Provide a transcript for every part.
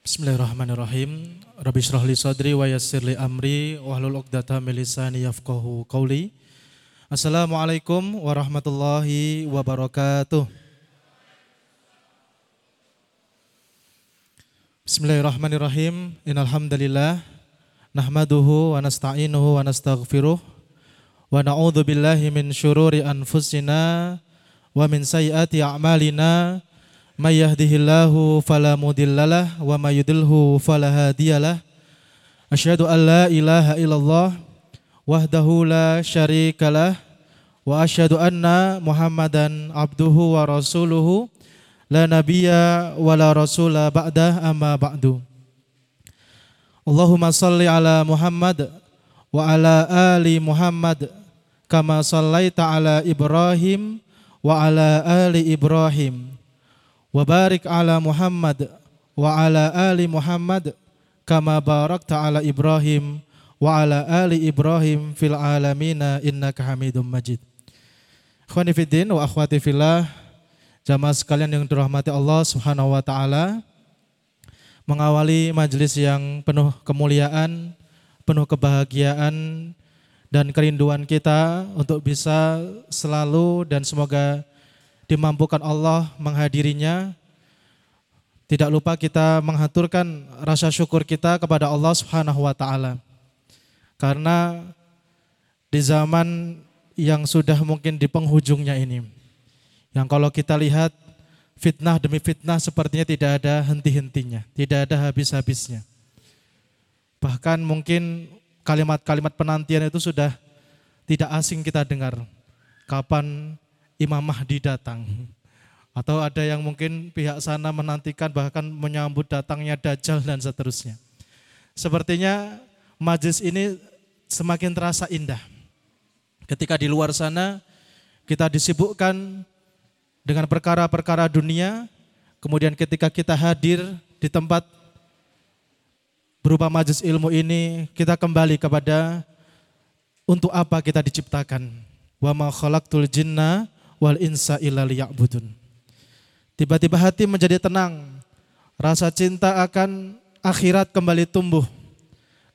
Bismillahirrahmanirrahim. Rabbi syrah li sadri wa yassir li amri wahlul 'uqdatam min lisani yafqahu qawli. Assalamualaikum warahmatullahi wabarakatuh. Bismillahirrahmanirrahim. Innal hamdalillah nahmaduhu wa nasta'inuhu wa nastaghfiruh wa na'udzu billahi min syururi anfusina wa min sayyiati a'malina. May yahdihillahu fala mudhillalah wa may yudlilhu fala hadiyalah. Asyhadu an la ilaha illallah wahdahu la syarikalah wa asyhadu anna Muhammadan abduhu wa rasuluhu la nabiyya wa la rasula ba'dah amma ba'du. Allahumma salli ala Muhammad wa ala ali Muhammad kama sallaita ala Ibrahim wa ala ali Ibrahim wa barik ala Muhammad wa ala ali Muhammad kama barakta ala Ibrahim wa ala ali Ibrahim fil alamina innaka Hamidum Majid. Ikhwani fiddin wa akhwati fillah, jamaah sekalian yang dirahmati Allah Subhanahu wa taala. Mengawali majelis yang penuh kemuliaan, penuh kebahagiaan dan kerinduan kita untuk bisa selalu dan semoga dimampukan Allah menghadirinya. Tidak lupa kita menghaturkan rasa syukur kita kepada Allah Subhanahu wa taala. Karena di zaman yang sudah mungkin di penghujungnya ini. Yang kalau kita lihat fitnah demi fitnah sepertinya tidak ada henti-hentinya, tidak ada habis-habisnya. Bahkan mungkin kalimat-kalimat penantian itu sudah tidak asing kita dengar. Kapan Imam Mahdi datang. Atau ada yang mungkin pihak sana menantikan bahkan menyambut datangnya Dajjal dan seterusnya. Sepertinya majlis ini semakin terasa indah. Ketika di luar sana kita disibukkan dengan perkara-perkara dunia, kemudian ketika kita hadir di tempat berupa majlis ilmu ini, kita kembali kepada untuk apa kita diciptakan. Wa ma khalaqtul jinna wal insa illa. Tiba-tiba hati menjadi tenang. Rasa cinta akan akhirat kembali tumbuh.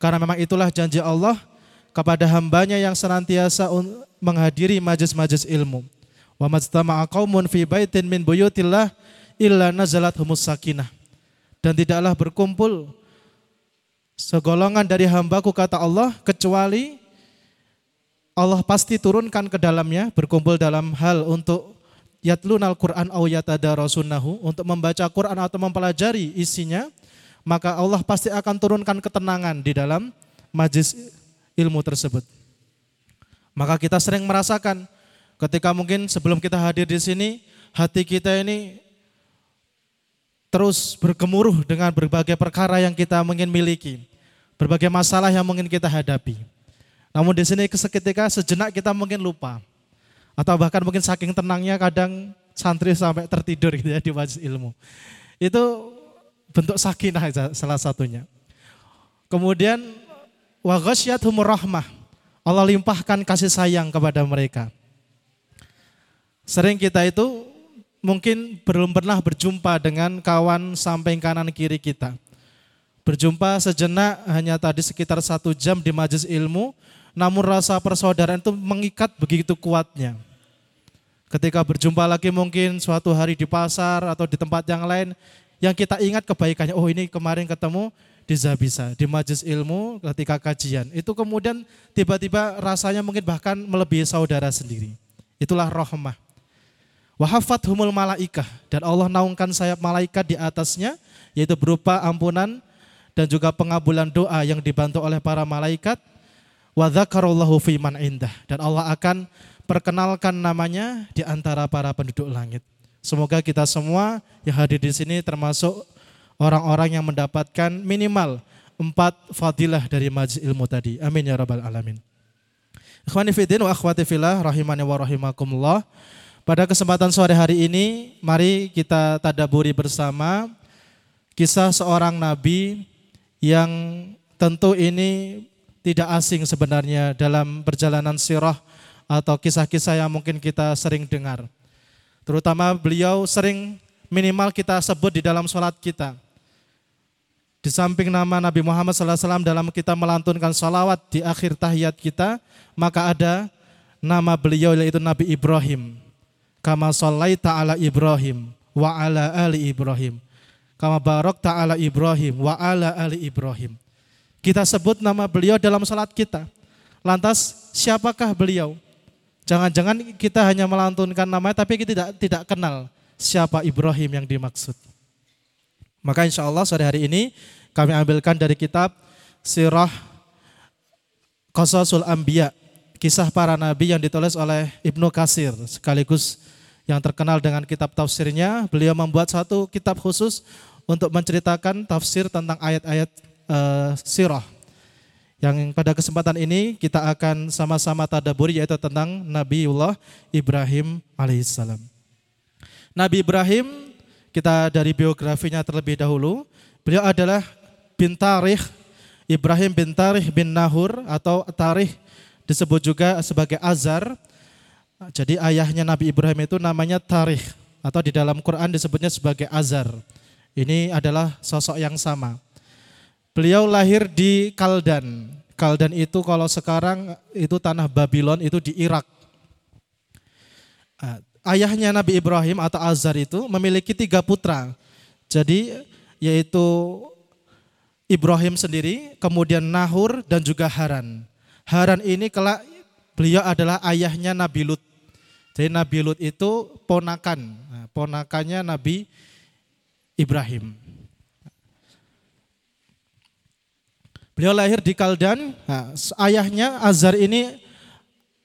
Karena memang itulah janji Allah kepada hambanya yang senantiasa menghadiri majlis-majlis ilmu. Wa majtama'a qaumun fi baitin min buyutillah illa nazalat humus sakinah. Dan tidaklah berkumpul segolongan dari hambaku kata Allah kecuali Allah pasti turunkan ke dalamnya berkumpul dalam hal untuk yatlunal Quran au yatadarasunahu untuk membaca Quran atau mempelajari isinya maka Allah pasti akan turunkan ketenangan di dalam majlis ilmu tersebut. Maka kita sering merasakan ketika mungkin sebelum kita hadir di sini hati kita ini terus bergemuruh dengan berbagai perkara yang kita mungkin miliki, berbagai masalah yang mungkin kita hadapi. Namun di sini seketika sejenak kita mungkin lupa. Atau bahkan mungkin saking tenangnya kadang santri sampai tertidur gitu ya di majlis ilmu. Itu bentuk sakinah salah satunya. Kemudian wa rahmah. Allah limpahkan kasih sayang kepada mereka. Sering kita itu mungkin belum pernah berjumpa dengan kawan samping kanan kiri kita. Berjumpa sejenak hanya tadi sekitar satu jam di majlis ilmu, namun rasa persaudaraan itu mengikat begitu kuatnya. Ketika berjumpa lagi mungkin suatu hari di pasar atau di tempat yang lain, yang kita ingat kebaikannya, oh ini kemarin ketemu di Zabisa, di majlis ilmu ketika kajian. Itu kemudian tiba-tiba rasanya mungkin bahkan melebihi saudara sendiri. Itulah rahmah. Wahafat humul malaikah dan Allah naungkan sayap malaikat di atasnya yaitu berupa ampunan dan juga pengabulan doa yang dibantu oleh para malaikat wa dzakarallahu fiman indah dan Allah akan perkenalkan namanya di antara para penduduk langit. Semoga kita semua yang hadir di sini termasuk orang-orang yang mendapatkan minimal empat fadilah dari majlis ilmu tadi. Amin ya rabbal alamin. Ikhwani fiddin wa akhwati fillah rahimani wa rahimakumullah. Pada kesempatan sore hari ini, mari kita tadaburi bersama kisah seorang nabi yang tentu ini tidak asing sebenarnya dalam perjalanan sirah atau kisah-kisah yang mungkin kita sering dengar. Terutama beliau sering minimal kita sebut di dalam sholat kita. Di samping nama Nabi Muhammad SAW dalam kita melantunkan salawat di akhir tahiyat kita, maka ada nama beliau yaitu Nabi Ibrahim. Kama sallaita ala Ibrahim wa ala ali Ibrahim. Kama barok ta'ala Ibrahim wa ala ali Ibrahim. Kita sebut nama beliau dalam salat kita. Lantas siapakah beliau? Jangan-jangan kita hanya melantunkan namanya tapi kita tidak tidak kenal siapa Ibrahim yang dimaksud. Maka insya Allah sore hari ini kami ambilkan dari kitab Sirah Qasasul Ambiya, kisah para nabi yang ditulis oleh Ibnu Kasir sekaligus yang terkenal dengan kitab tafsirnya. Beliau membuat satu kitab khusus untuk menceritakan tafsir tentang ayat-ayat uh, sirah. Yang pada kesempatan ini kita akan sama-sama tadaburi yaitu tentang Nabiullah Ibrahim alaihissalam. Nabi Ibrahim kita dari biografinya terlebih dahulu. Beliau adalah bin Tarikh, Ibrahim bin Tarikh bin Nahur atau Tarikh disebut juga sebagai Azar. Jadi ayahnya Nabi Ibrahim itu namanya Tarikh atau di dalam Quran disebutnya sebagai Azar. Ini adalah sosok yang sama. Beliau lahir di Kaldan. Kaldan itu kalau sekarang itu tanah Babylon itu di Irak ayahnya Nabi Ibrahim atau Azar itu memiliki tiga putra. Jadi yaitu Ibrahim sendiri, kemudian Nahur dan juga Haran. Haran ini kelak beliau adalah ayahnya Nabi Lut. Jadi Nabi Lut itu ponakan, nah, ponakannya Nabi Ibrahim. Beliau lahir di Kaldan, nah, ayahnya Azar ini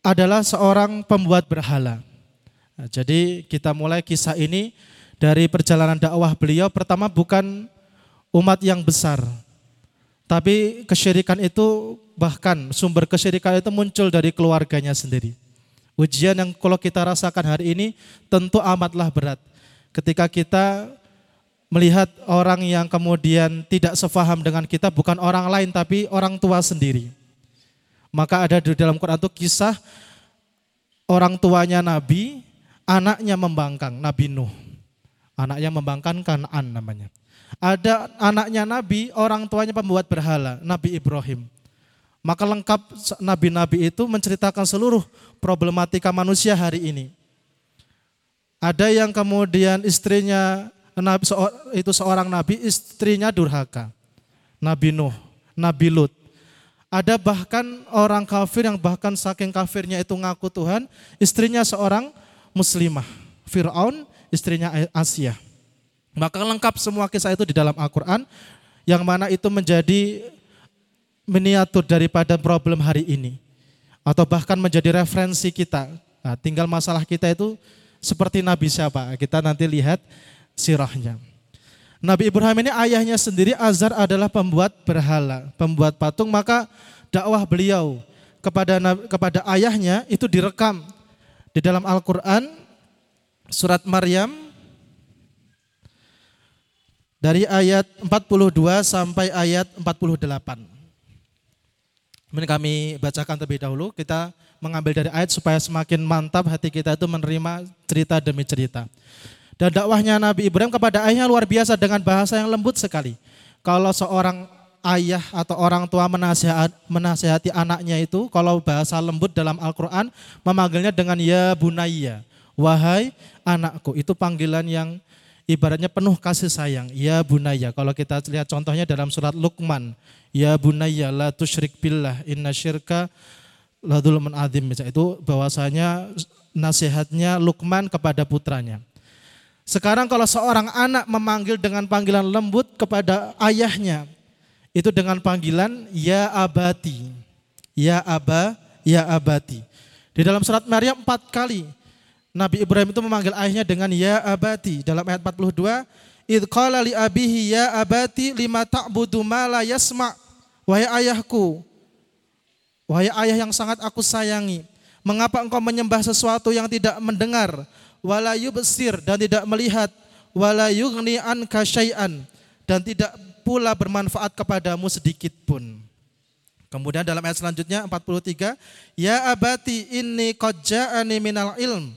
adalah seorang pembuat berhala. Nah, jadi kita mulai kisah ini dari perjalanan dakwah beliau pertama bukan umat yang besar. Tapi kesyirikan itu bahkan sumber kesyirikan itu muncul dari keluarganya sendiri. Ujian yang kalau kita rasakan hari ini tentu amatlah berat. Ketika kita melihat orang yang kemudian tidak sefaham dengan kita bukan orang lain tapi orang tua sendiri. Maka ada di dalam Quran itu kisah orang tuanya Nabi anaknya membangkang, Nabi Nuh. Anaknya membangkang Kanan namanya. Ada anaknya Nabi, orang tuanya pembuat berhala, Nabi Ibrahim. Maka lengkap nabi-nabi itu menceritakan seluruh problematika manusia hari ini. Ada yang kemudian istrinya itu seorang nabi, istrinya durhaka. Nabi Nuh, Nabi Lut. Ada bahkan orang kafir yang bahkan saking kafirnya itu ngaku Tuhan, istrinya seorang muslimah. Fir'aun istrinya Asia. Maka lengkap semua kisah itu di dalam Al-Quran yang mana itu menjadi miniatur daripada problem hari ini. Atau bahkan menjadi referensi kita. Nah, tinggal masalah kita itu seperti Nabi siapa? Kita nanti lihat sirahnya. Nabi Ibrahim ini ayahnya sendiri Azar adalah pembuat berhala, pembuat patung, maka dakwah beliau kepada kepada ayahnya itu direkam di dalam Al-Quran surat Maryam dari ayat 42 sampai ayat 48. Ini kami bacakan terlebih dahulu, kita mengambil dari ayat supaya semakin mantap hati kita itu menerima cerita demi cerita. Dan dakwahnya Nabi Ibrahim kepada ayahnya luar biasa dengan bahasa yang lembut sekali. Kalau seorang ayah atau orang tua menasihat, menasihati anaknya itu kalau bahasa lembut dalam Al-Quran memanggilnya dengan ya bunaya, wahai anakku. Itu panggilan yang ibaratnya penuh kasih sayang, ya bunaya. Kalau kita lihat contohnya dalam surat Luqman, ya bunaya la tusyrik billah inna syirka la dhulman adzim. Itu bahwasanya nasihatnya Luqman kepada putranya. Sekarang kalau seorang anak memanggil dengan panggilan lembut kepada ayahnya, itu dengan panggilan ya abati. Ya aba, ya abati. Di dalam surat Maryam empat kali Nabi Ibrahim itu memanggil ayahnya dengan ya abati. Dalam ayat 42, Idh qala li abihi ya abati lima ta'budu ma la yasma' Wahai ayahku, wahai ayah yang sangat aku sayangi, mengapa engkau menyembah sesuatu yang tidak mendengar, wala yubsir dan tidak melihat, wala yughni anka syai'an dan tidak pula bermanfaat kepadamu sedikit pun. Kemudian dalam ayat selanjutnya 43, Ya abati inni qad ja'ani minal ilm.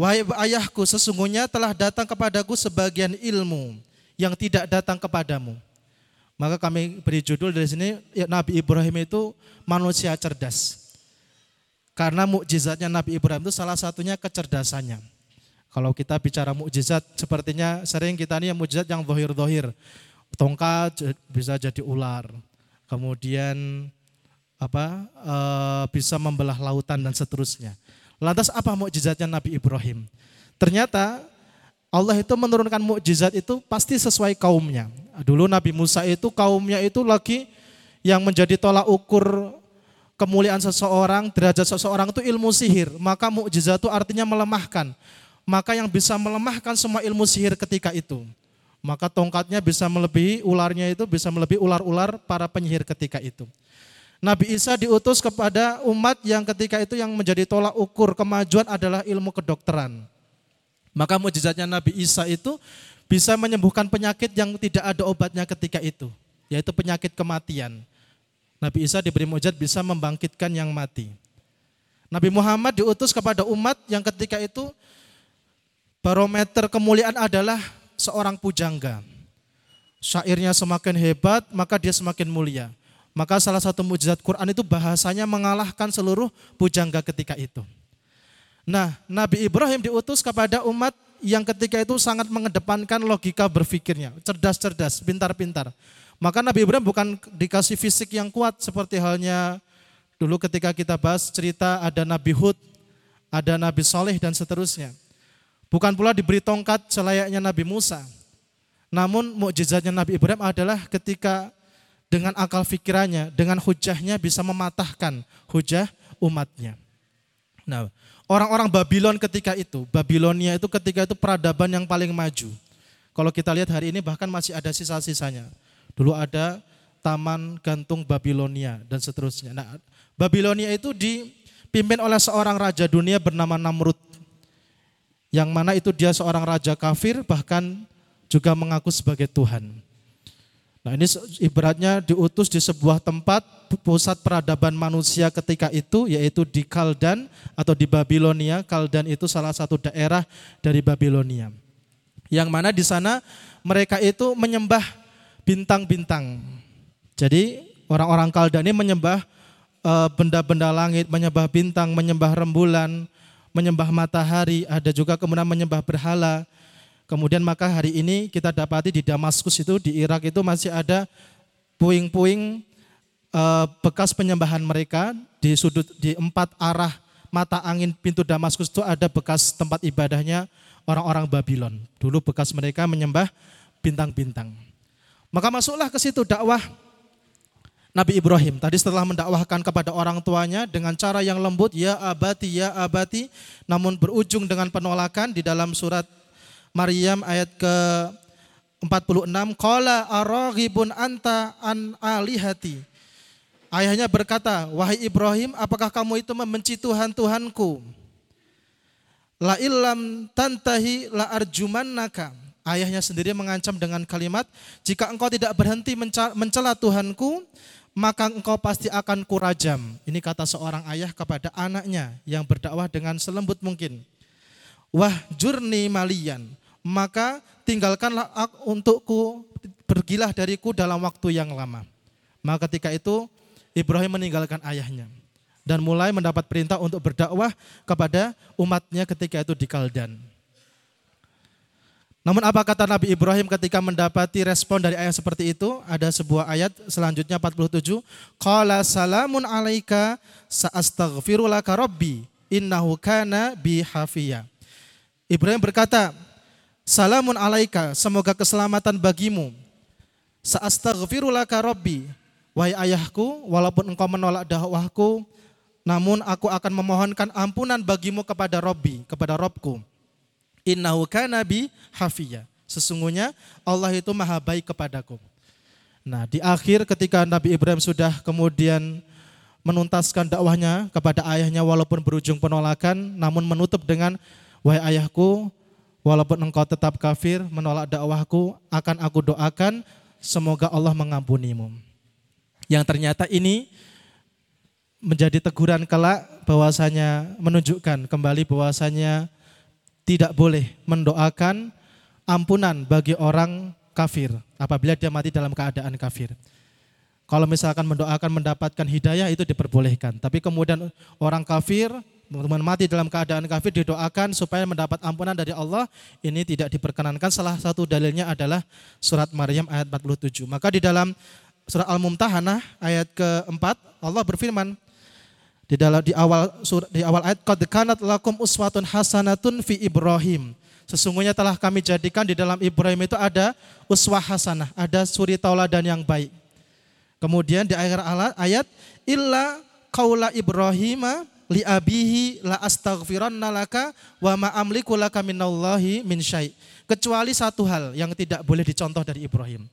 Wahai ayahku, sesungguhnya telah datang kepadaku sebagian ilmu yang tidak datang kepadamu. Maka kami beri judul dari sini ya, Nabi Ibrahim itu manusia cerdas. Karena mukjizatnya Nabi Ibrahim itu salah satunya kecerdasannya. Kalau kita bicara mukjizat, sepertinya sering kita ini yang mukjizat yang dohir-dohir. Tongkat bisa jadi ular. Kemudian apa e, bisa membelah lautan dan seterusnya. Lantas apa mukjizatnya Nabi Ibrahim? Ternyata Allah itu menurunkan mukjizat itu pasti sesuai kaumnya. Dulu Nabi Musa itu kaumnya itu lagi yang menjadi tolak ukur kemuliaan seseorang, derajat seseorang itu ilmu sihir. Maka mukjizat itu artinya melemahkan. Maka yang bisa melemahkan semua ilmu sihir ketika itu. Maka tongkatnya bisa melebihi ularnya itu bisa melebihi ular-ular para penyihir ketika itu. Nabi Isa diutus kepada umat yang ketika itu yang menjadi tolak ukur kemajuan adalah ilmu kedokteran. Maka mujizatnya Nabi Isa itu bisa menyembuhkan penyakit yang tidak ada obatnya ketika itu, yaitu penyakit kematian. Nabi Isa diberi mujizat bisa membangkitkan yang mati. Nabi Muhammad diutus kepada umat yang ketika itu barometer kemuliaan adalah seorang pujangga. Syairnya semakin hebat, maka dia semakin mulia. Maka salah satu mujizat Quran itu bahasanya mengalahkan seluruh pujangga ketika itu. Nah, Nabi Ibrahim diutus kepada umat yang ketika itu sangat mengedepankan logika berpikirnya, cerdas-cerdas, pintar-pintar. Maka Nabi Ibrahim bukan dikasih fisik yang kuat seperti halnya dulu ketika kita bahas cerita ada Nabi Hud, ada Nabi Soleh dan seterusnya. Bukan pula diberi tongkat selayaknya Nabi Musa. Namun mukjizatnya Nabi Ibrahim adalah ketika dengan akal fikirannya, dengan hujahnya bisa mematahkan hujah umatnya. Nah, orang-orang Babylon ketika itu, Babilonia itu ketika itu peradaban yang paling maju. Kalau kita lihat hari ini bahkan masih ada sisa-sisanya. Dulu ada Taman Gantung Babilonia dan seterusnya. Nah, Babilonia itu dipimpin oleh seorang raja dunia bernama Namrud. Yang mana itu dia seorang raja kafir bahkan juga mengaku sebagai Tuhan. Nah ini ibaratnya diutus di sebuah tempat pusat peradaban manusia ketika itu yaitu di Kaldan atau di Babilonia. Kaldan itu salah satu daerah dari Babilonia. Yang mana di sana mereka itu menyembah bintang-bintang. Jadi orang-orang Kaldan ini menyembah eh, benda-benda langit, menyembah bintang, menyembah rembulan, menyembah matahari, ada juga kemudian menyembah berhala Kemudian maka hari ini kita dapati di Damaskus itu di Irak itu masih ada puing-puing uh, bekas penyembahan mereka di sudut di empat arah mata angin pintu Damaskus itu ada bekas tempat ibadahnya orang-orang Babylon. Dulu bekas mereka menyembah bintang-bintang. Maka masuklah ke situ dakwah Nabi Ibrahim. Tadi setelah mendakwahkan kepada orang tuanya dengan cara yang lembut, ya abati, ya abati, namun berujung dengan penolakan di dalam surat Maryam ayat ke 46 qala araghibun anta an alihati Ayahnya berkata, "Wahai Ibrahim, apakah kamu itu membenci Tuhan Tuhanku?" La illam tantahi la arjumannaka. Ayahnya sendiri mengancam dengan kalimat, "Jika engkau tidak berhenti mencela Tuhanku, maka engkau pasti akan kurajam." Ini kata seorang ayah kepada anaknya yang berdakwah dengan selembut mungkin. Wah jurni malian maka tinggalkanlah untukku, pergilah dariku dalam waktu yang lama. Maka ketika itu Ibrahim meninggalkan ayahnya dan mulai mendapat perintah untuk berdakwah kepada umatnya ketika itu di Kaldan. Namun apa kata Nabi Ibrahim ketika mendapati respon dari ayah seperti itu? Ada sebuah ayat selanjutnya 47. Qala salamun alaika sa'astaghfirulaka rabbi innahu kana bi hafiya. Ibrahim berkata, Salamun alaika, semoga keselamatan bagimu. Sa'astaghfirulaka rabbi. Wahai ayahku, walaupun engkau menolak dakwahku, namun aku akan memohonkan ampunan bagimu kepada Robbi, kepada Robku. Innahu kana bi hafiya. Sesungguhnya Allah itu maha baik kepadaku. Nah di akhir ketika Nabi Ibrahim sudah kemudian menuntaskan dakwahnya kepada ayahnya walaupun berujung penolakan, namun menutup dengan, wahai ayahku, Walaupun engkau tetap kafir, menolak dakwahku, akan aku doakan semoga Allah mengampunimu. Yang ternyata ini menjadi teguran kelak bahwasanya menunjukkan kembali bahwasanya tidak boleh mendoakan ampunan bagi orang kafir apabila dia mati dalam keadaan kafir. Kalau misalkan mendoakan mendapatkan hidayah itu diperbolehkan. Tapi kemudian orang kafir mati dalam keadaan kafir didoakan supaya mendapat ampunan dari Allah ini tidak diperkenankan. Salah satu dalilnya adalah surat Maryam ayat 47. Maka di dalam surat Al-Mumtahanah ayat keempat Allah berfirman di dalam di awal surat di awal ayat qad kanat lakum uswatun hasanatun fi Ibrahim. Sesungguhnya telah kami jadikan di dalam Ibrahim itu ada uswah hasanah, ada suri tauladan yang baik. Kemudian di akhir ayat illa qaula Ibrahim li abihi la astaghfiranna laka wa ma amliku laka minallahi min syai. Kecuali satu hal yang tidak boleh dicontoh dari Ibrahim.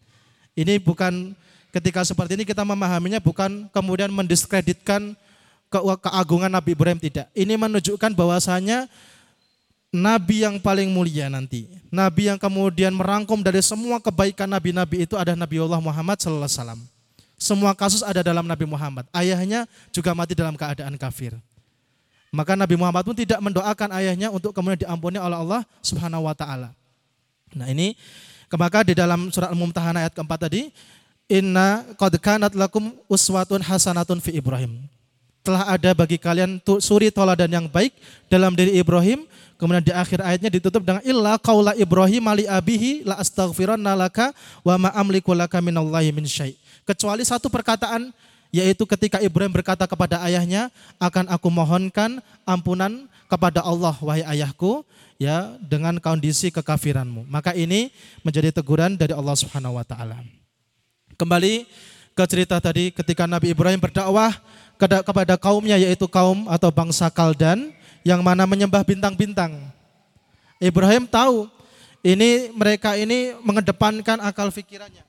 Ini bukan ketika seperti ini kita memahaminya bukan kemudian mendiskreditkan ke keagungan Nabi Ibrahim tidak. Ini menunjukkan bahwasanya nabi yang paling mulia nanti. Nabi yang kemudian merangkum dari semua kebaikan nabi-nabi itu adalah Nabi Allah Muhammad sallallahu alaihi wasallam. Semua kasus ada dalam Nabi Muhammad. Ayahnya juga mati dalam keadaan kafir. Maka Nabi Muhammad pun tidak mendoakan ayahnya untuk kemudian diampuni oleh Allah Subhanahu wa taala. Nah, ini maka di dalam surat Al-Mumtahanah ayat keempat tadi, inna qad lakum uswatun hasanatun fi Ibrahim. Telah ada bagi kalian suri toladan yang baik dalam diri Ibrahim. Kemudian di akhir ayatnya ditutup dengan illa qaula Ibrahim ali abihi la astaghfiranna laka wa ma amliku laka minallahi min syai' kecuali satu perkataan yaitu ketika Ibrahim berkata kepada ayahnya akan aku mohonkan ampunan kepada Allah wahai ayahku ya dengan kondisi kekafiranmu. Maka ini menjadi teguran dari Allah Subhanahu wa taala. Kembali ke cerita tadi ketika Nabi Ibrahim berdakwah kepada kaumnya yaitu kaum atau bangsa Kaldan yang mana menyembah bintang-bintang Ibrahim tahu ini mereka ini mengedepankan akal pikirannya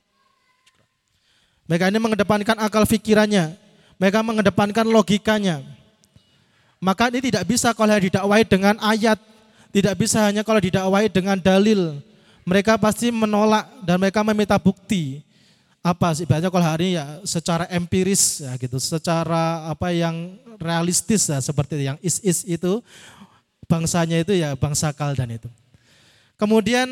mereka ini mengedepankan akal fikirannya. Mereka mengedepankan logikanya. Maka ini tidak bisa kalau didakwai dengan ayat. Tidak bisa hanya kalau didakwai dengan dalil. Mereka pasti menolak dan mereka meminta bukti. Apa sih biasanya kalau hari ini ya secara empiris ya gitu, secara apa yang realistis ya seperti yang is-is itu bangsanya itu ya bangsa Kaldan itu. Kemudian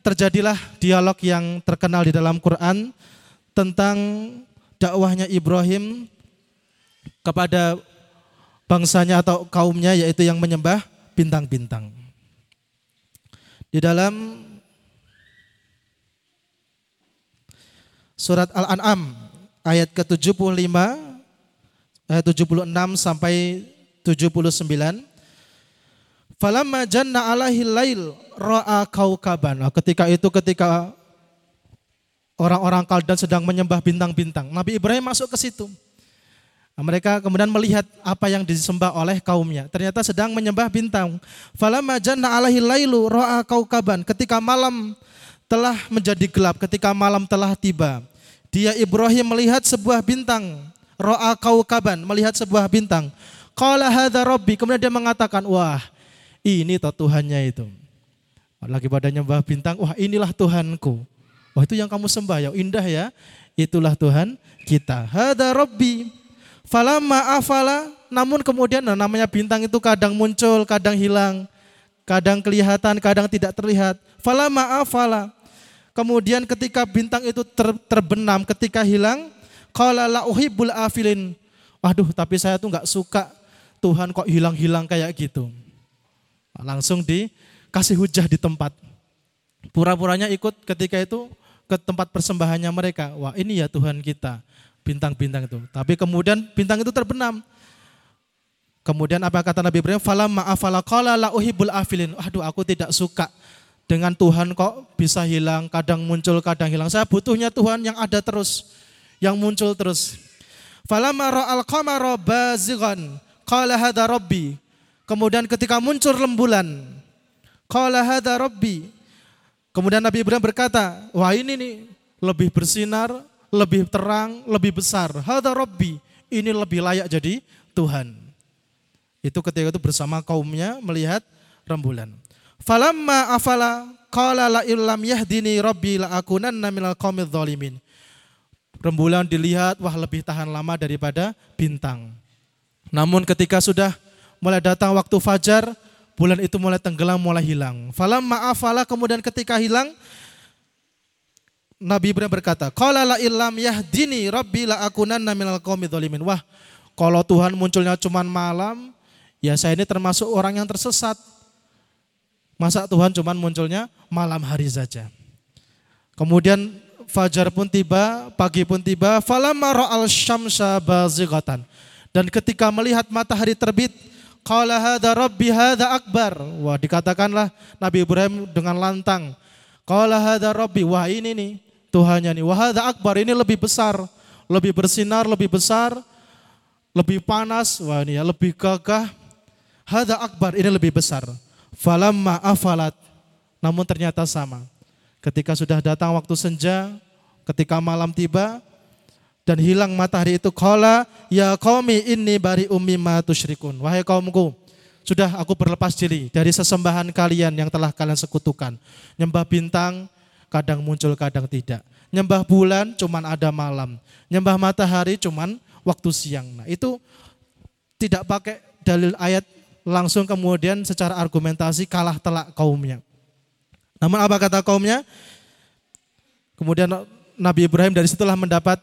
terjadilah dialog yang terkenal di dalam Quran tentang dakwahnya Ibrahim kepada bangsanya atau kaumnya yaitu yang menyembah bintang-bintang. Di dalam surat Al-An'am ayat ke-75 ayat 76 sampai 79 Falamma janna alaihi lail ra'a kaukaban. Ketika itu ketika orang-orang Kaldan sedang menyembah bintang-bintang. Nabi Ibrahim masuk ke situ. Nah, mereka kemudian melihat apa yang disembah oleh kaumnya. Ternyata sedang menyembah bintang. Falamma janna alaihi lailu ra'a kaukaban. Ketika malam telah menjadi gelap, ketika malam telah tiba, dia Ibrahim melihat sebuah bintang. Ra'a kaukaban, melihat sebuah bintang. Qala hadza rabbi. Kemudian dia mengatakan, "Wah, ini toh Tuhannya itu." Lagi pada nyembah bintang, wah inilah Tuhanku. Wah itu yang kamu sembah ya, indah ya. Itulah Tuhan kita. Hada Robbi. Falamma afala, namun kemudian nah, namanya bintang itu kadang muncul, kadang hilang. Kadang kelihatan, kadang tidak terlihat. Falamma afala. Kemudian ketika bintang itu ter, terbenam, ketika hilang, qala afilin. Waduh, tapi saya tuh nggak suka Tuhan kok hilang-hilang kayak gitu. Langsung dikasih hujah di tempat. Pura-puranya ikut ketika itu ke tempat persembahannya mereka. Wah ini ya Tuhan kita, bintang-bintang itu. Tapi kemudian bintang itu terbenam. Kemudian apa kata Nabi Ibrahim? Fala ma'afala qala la afilin. Aduh aku tidak suka dengan Tuhan kok bisa hilang, kadang muncul, kadang hilang. Saya butuhnya Tuhan yang ada terus, yang muncul terus. Kemudian ketika muncul rembulan. Kemudian Nabi Ibrahim berkata, wah ini nih lebih bersinar, lebih terang, lebih besar. Hada Rabbi, ini lebih layak jadi Tuhan. Itu ketika itu bersama kaumnya melihat rembulan. Falamma afala qala la illam yahdini rabbi la akunanna minal qaumidz zalimin. Rembulan dilihat wah lebih tahan lama daripada bintang. Namun ketika sudah mulai datang waktu fajar, bulan itu mulai tenggelam, mulai hilang. Falam ma'afala kemudian ketika hilang, Nabi Ibrahim berkata, "Qala la illam yahdini rabbi la akunanna minal qaumi dzalimin." Wah, kalau Tuhan munculnya cuma malam, ya saya ini termasuk orang yang tersesat. Masa Tuhan cuma munculnya malam hari saja. Kemudian fajar pun tiba, pagi pun tiba, falamma ra'al syamsa bazighatan. Dan ketika melihat matahari terbit, qala hadza rabbi hadza akbar. Wah, dikatakanlah Nabi Ibrahim dengan lantang, qala hadza rabbi, wah ini nih Tuhannya nih. Wahada akbar ini lebih besar, lebih bersinar, lebih besar, lebih panas, wah ini ya, lebih gagah. Hada akbar ini lebih besar. Falamma afalat. Namun ternyata sama. Ketika sudah datang waktu senja, ketika malam tiba, dan hilang matahari itu kala ya qaumi inni bari ummi ma tusyrikun wahai kaumku sudah aku berlepas diri dari sesembahan kalian yang telah kalian sekutukan nyembah bintang kadang muncul, kadang tidak. Nyembah bulan cuman ada malam. Nyembah matahari cuman waktu siang. Nah, itu tidak pakai dalil ayat langsung kemudian secara argumentasi kalah telak kaumnya. Namun apa kata kaumnya? Kemudian Nabi Ibrahim dari situlah mendapat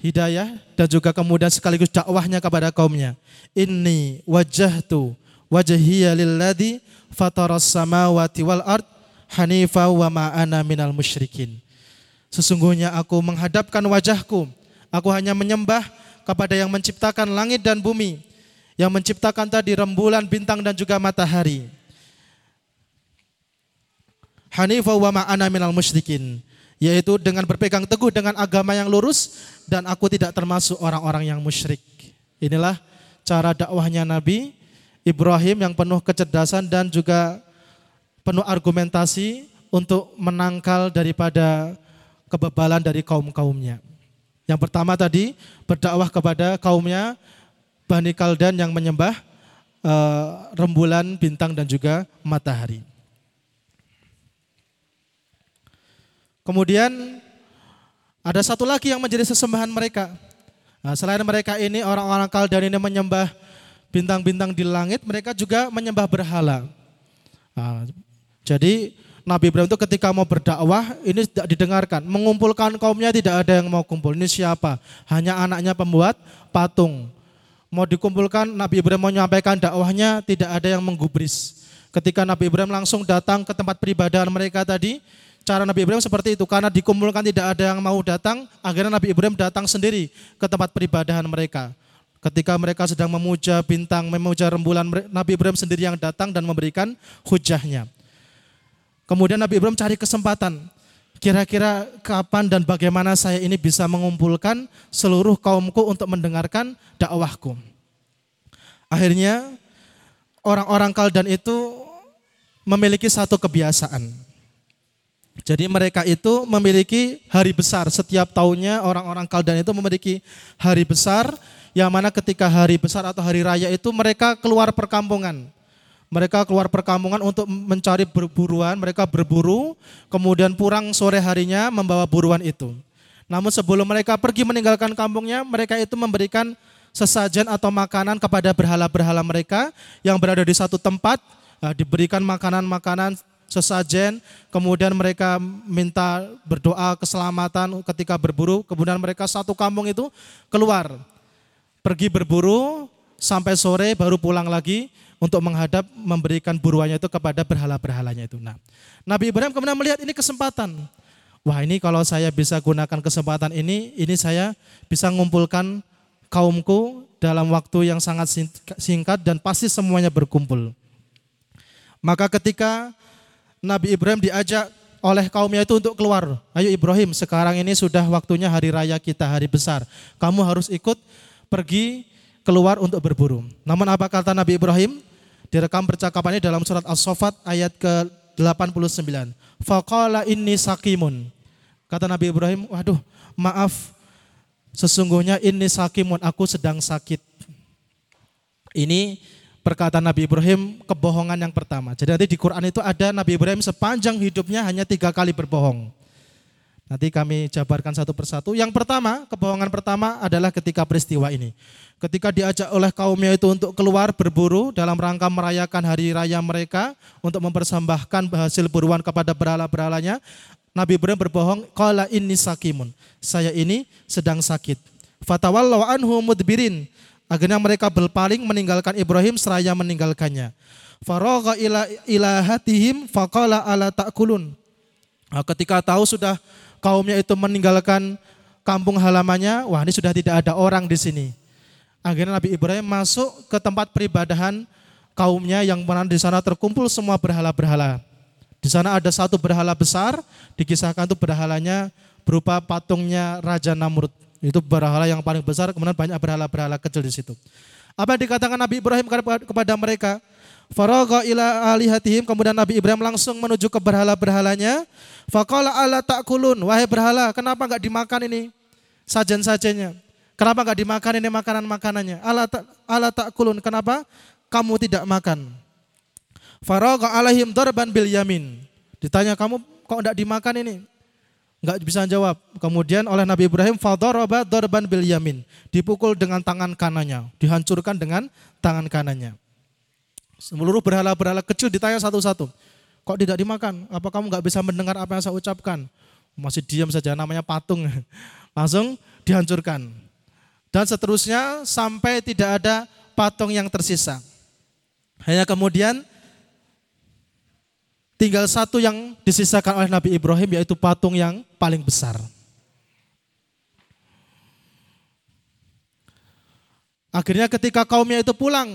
hidayah dan juga kemudian sekaligus dakwahnya kepada kaumnya. Inni wajahtu wajhiya lilladzi fataras samawati wal ard hanifa wa ma'ana minal musyrikin. Sesungguhnya aku menghadapkan wajahku, aku hanya menyembah kepada yang menciptakan langit dan bumi, yang menciptakan tadi rembulan, bintang dan juga matahari. Hanifa wa ma'ana minal musyrikin, yaitu dengan berpegang teguh dengan agama yang lurus dan aku tidak termasuk orang-orang yang musyrik. Inilah cara dakwahnya Nabi Ibrahim yang penuh kecerdasan dan juga penuh argumentasi untuk menangkal daripada kebebalan dari kaum-kaumnya. Yang pertama tadi berdakwah kepada kaumnya Bani Kaldan yang menyembah uh, rembulan, bintang dan juga matahari. Kemudian ada satu lagi yang menjadi sesembahan mereka. Nah, selain mereka ini orang-orang Kaldan ini menyembah bintang-bintang di langit, mereka juga menyembah berhala. Nah, jadi Nabi Ibrahim itu ketika mau berdakwah ini tidak didengarkan. Mengumpulkan kaumnya tidak ada yang mau kumpul. Ini siapa? Hanya anaknya pembuat patung. Mau dikumpulkan Nabi Ibrahim mau menyampaikan dakwahnya tidak ada yang menggubris. Ketika Nabi Ibrahim langsung datang ke tempat peribadahan mereka tadi, cara Nabi Ibrahim seperti itu. Karena dikumpulkan tidak ada yang mau datang, akhirnya Nabi Ibrahim datang sendiri ke tempat peribadahan mereka. Ketika mereka sedang memuja bintang, memuja rembulan, Nabi Ibrahim sendiri yang datang dan memberikan hujahnya. Kemudian Nabi Ibrahim cari kesempatan. Kira-kira kapan dan bagaimana saya ini bisa mengumpulkan seluruh kaumku untuk mendengarkan dakwahku. Akhirnya orang-orang Kaldan itu memiliki satu kebiasaan. Jadi mereka itu memiliki hari besar. Setiap tahunnya orang-orang Kaldan itu memiliki hari besar yang mana ketika hari besar atau hari raya itu mereka keluar perkampungan mereka keluar perkampungan untuk mencari berburuan, mereka berburu, kemudian pulang sore harinya membawa buruan itu. Namun sebelum mereka pergi meninggalkan kampungnya, mereka itu memberikan sesajen atau makanan kepada berhala-berhala mereka yang berada di satu tempat, nah, diberikan makanan-makanan sesajen, kemudian mereka minta berdoa keselamatan ketika berburu, kemudian mereka satu kampung itu keluar, pergi berburu sampai sore baru pulang lagi, untuk menghadap memberikan buruannya itu kepada berhala-berhalanya itu. Nah, Nabi Ibrahim kemudian melihat ini kesempatan. Wah ini kalau saya bisa gunakan kesempatan ini, ini saya bisa mengumpulkan kaumku dalam waktu yang sangat singkat dan pasti semuanya berkumpul. Maka ketika Nabi Ibrahim diajak oleh kaumnya itu untuk keluar. Ayo Ibrahim, sekarang ini sudah waktunya hari raya kita, hari besar. Kamu harus ikut pergi keluar untuk berburu. Namun apa kata Nabi Ibrahim? Direkam percakapannya dalam surat As-Sofat ayat ke-89. Faqala inni sakimun. Kata Nabi Ibrahim, waduh maaf, sesungguhnya ini sakimun, aku sedang sakit. Ini perkataan Nabi Ibrahim kebohongan yang pertama. Jadi nanti di Quran itu ada Nabi Ibrahim sepanjang hidupnya hanya tiga kali berbohong. Nanti kami jabarkan satu persatu. Yang pertama, kebohongan pertama adalah ketika peristiwa ini. Ketika diajak oleh kaumnya itu untuk keluar berburu dalam rangka merayakan hari raya mereka untuk mempersembahkan hasil buruan kepada berhala-berhalanya, Nabi Ibrahim berbohong, qala inni sakimun. Saya ini sedang sakit. Fatawallaw anhu mudbirin. Akhirnya mereka berpaling meninggalkan Ibrahim seraya meninggalkannya. Faragha ila ilahatihim faqala ala ta'kulun. Nah, ketika tahu sudah kaumnya itu meninggalkan kampung halamannya, wah ini sudah tidak ada orang di sini. Akhirnya Nabi Ibrahim masuk ke tempat peribadahan kaumnya yang mana di sana terkumpul semua berhala-berhala. Di sana ada satu berhala besar, dikisahkan itu berhalanya berupa patungnya Raja Namrud. Itu berhala yang paling besar, kemudian banyak berhala-berhala kecil di situ. Apa yang dikatakan Nabi Ibrahim kepada mereka? Faragha ila alihatihim, kemudian Nabi Ibrahim langsung menuju ke berhala-berhalanya. Faqala ala ta'kulun, wahai berhala, kenapa enggak dimakan ini sajen-sajennya? Kenapa enggak dimakan ini makanan-makanannya? Ala ala ta'kulun, kenapa kamu tidak makan? Faragha alaihim darban bil yamin. Ditanya kamu kok tidak dimakan ini? Enggak bisa jawab. Kemudian oleh Nabi Ibrahim fadaraba darban bil yamin. Dipukul dengan tangan kanannya, dihancurkan dengan tangan kanannya. Seluruh berhala-berhala kecil ditanya satu-satu. Kok tidak dimakan? Apa kamu nggak bisa mendengar apa yang saya ucapkan? Masih diam saja, namanya patung. Langsung dihancurkan. Dan seterusnya sampai tidak ada patung yang tersisa. Hanya kemudian Tinggal satu yang disisakan oleh Nabi Ibrahim yaitu patung yang paling besar. Akhirnya ketika kaumnya itu pulang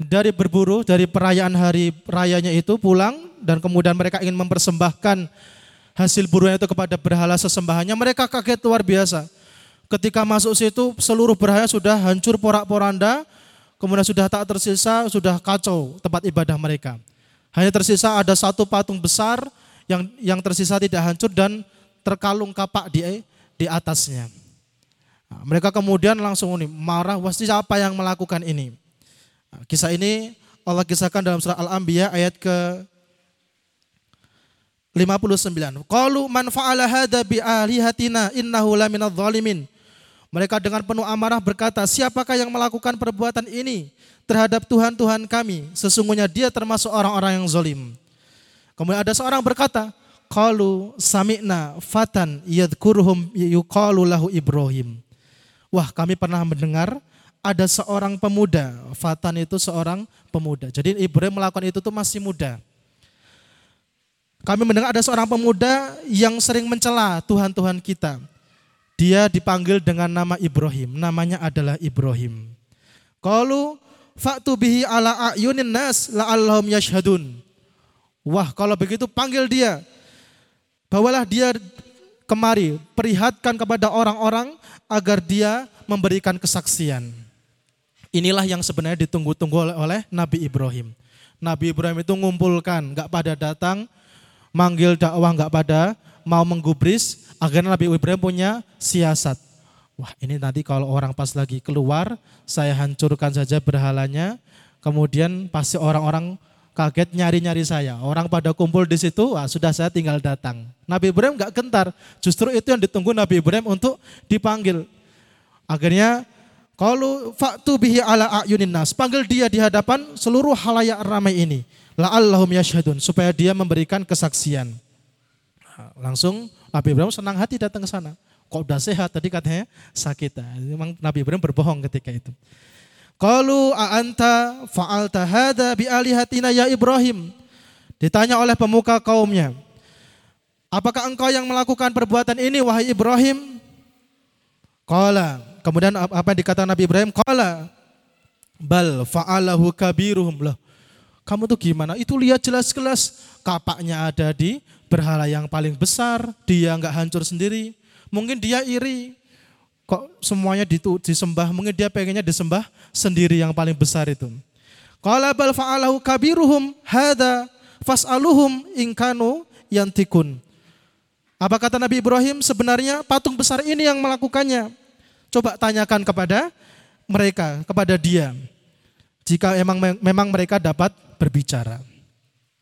dari berburu, dari perayaan hari rayanya itu pulang dan kemudian mereka ingin mempersembahkan hasil burunya itu kepada berhala sesembahannya, mereka kaget luar biasa. Ketika masuk situ seluruh berhala sudah hancur porak-poranda, kemudian sudah tak tersisa, sudah kacau tempat ibadah mereka. Hanya tersisa ada satu patung besar yang yang tersisa tidak hancur dan terkalung kapak di di atasnya. Nah, mereka kemudian langsung ini marah, pasti siapa yang melakukan ini? Nah, kisah ini Allah kisahkan dalam surah Al-Anbiya ayat ke 59. Qalu man fa'ala hadza bi alihatina innahu laminadh. Mereka dengan penuh amarah berkata, siapakah yang melakukan perbuatan ini? terhadap Tuhan-Tuhan kami. Sesungguhnya dia termasuk orang-orang yang zolim. Kemudian ada seorang berkata, Qalu sami'na fatan yadkurhum yuqalu lahu Ibrahim. Wah kami pernah mendengar ada seorang pemuda. Fatan itu seorang pemuda. Jadi Ibrahim melakukan itu tuh masih muda. Kami mendengar ada seorang pemuda yang sering mencela Tuhan-Tuhan kita. Dia dipanggil dengan nama Ibrahim. Namanya adalah Ibrahim. Kalau Faktu bihi ala ayunin nas la'allahum yashhadun. Wah, kalau begitu panggil dia. Bawalah dia kemari, perlihatkan kepada orang-orang agar dia memberikan kesaksian. Inilah yang sebenarnya ditunggu-tunggu oleh, Nabi Ibrahim. Nabi Ibrahim itu ngumpulkan, nggak pada datang, manggil dakwah nggak pada mau menggubris, agar Nabi Ibrahim punya siasat. Wah ini nanti kalau orang pas lagi keluar, saya hancurkan saja berhalanya, kemudian pasti orang-orang kaget nyari-nyari saya. Orang pada kumpul di situ, wah sudah saya tinggal datang. Nabi Ibrahim nggak gentar, justru itu yang ditunggu Nabi Ibrahim untuk dipanggil. Akhirnya kalau faktu bihi ala ayunin nas, panggil dia di hadapan seluruh halayak ramai ini. La'allahum yashhadun, supaya dia memberikan kesaksian. Langsung Nabi Ibrahim senang hati datang ke sana. Kok udah sehat tadi katanya sakit. Nah, memang Nabi Ibrahim berbohong ketika itu. Qalu a'anta fa'alta hadza bi alihatina ya Ibrahim. Ditanya oleh pemuka kaumnya. Apakah engkau yang melakukan perbuatan ini wahai Ibrahim? Qala. Kemudian apa yang dikatakan Nabi Ibrahim? Qala. Bal fa'alahu kabiruhum. Loh, kamu tuh gimana? Itu lihat jelas-jelas kapaknya ada di berhala yang paling besar, dia nggak hancur sendiri. Mungkin dia iri. Kok semuanya disembah, mungkin dia pengennya disembah sendiri yang paling besar itu. Qala bal fa'alahu kabiruhum hada fas'aluhum inkanu yantikun. Apa kata Nabi Ibrahim? Sebenarnya patung besar ini yang melakukannya. Coba tanyakan kepada mereka, kepada dia. Jika emang memang mereka dapat berbicara.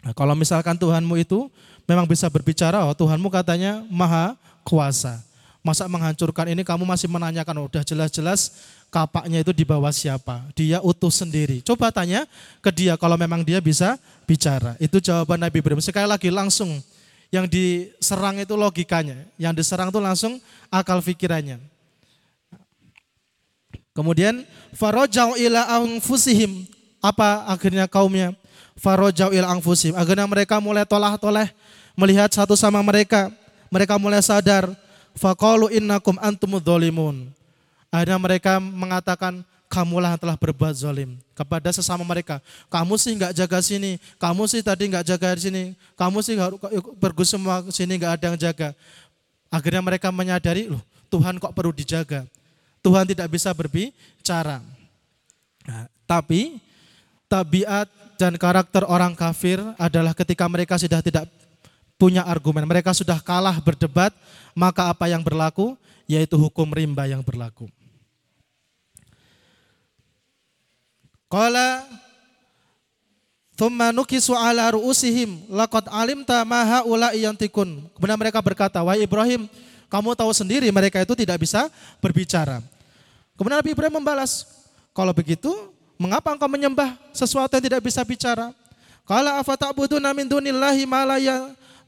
Nah, kalau misalkan Tuhanmu itu memang bisa berbicara, oh Tuhanmu katanya maha kuasa. Masa menghancurkan ini kamu masih menanyakan, oh, udah jelas-jelas kapaknya itu di bawah siapa. Dia utuh sendiri. Coba tanya ke dia kalau memang dia bisa bicara. Itu jawaban Nabi Ibrahim. Sekali lagi langsung yang diserang itu logikanya, yang diserang itu langsung akal pikirannya. Kemudian farojau ila anfusihim. Apa akhirnya kaumnya? Farojau ila anfusihim. Akhirnya mereka mulai tolah-toleh melihat satu sama mereka. Mereka mulai sadar. Faqalu innakum antumud dholimun. Akhirnya mereka mengatakan, kamulah yang telah berbuat zalim kepada sesama mereka. Kamu sih nggak jaga sini, kamu sih tadi nggak jaga di sini, kamu sih pergi semua sini nggak ada yang jaga. Akhirnya mereka menyadari, loh Tuhan kok perlu dijaga. Tuhan tidak bisa berbicara. Nah, tapi tabiat dan karakter orang kafir adalah ketika mereka sudah tidak punya argumen, mereka sudah kalah berdebat, maka apa yang berlaku? Yaitu hukum rimba yang berlaku. Qala Thumma nukisu ala ru'usihim laqad alimta ma haula'i yantikun. Kemudian mereka berkata, "Wahai Ibrahim, kamu tahu sendiri mereka itu tidak bisa berbicara." Kemudian Nabi Ibrahim membalas, "Kalau begitu, mengapa engkau menyembah sesuatu yang tidak bisa bicara?" Qala afata'buduna min dunillahi ma la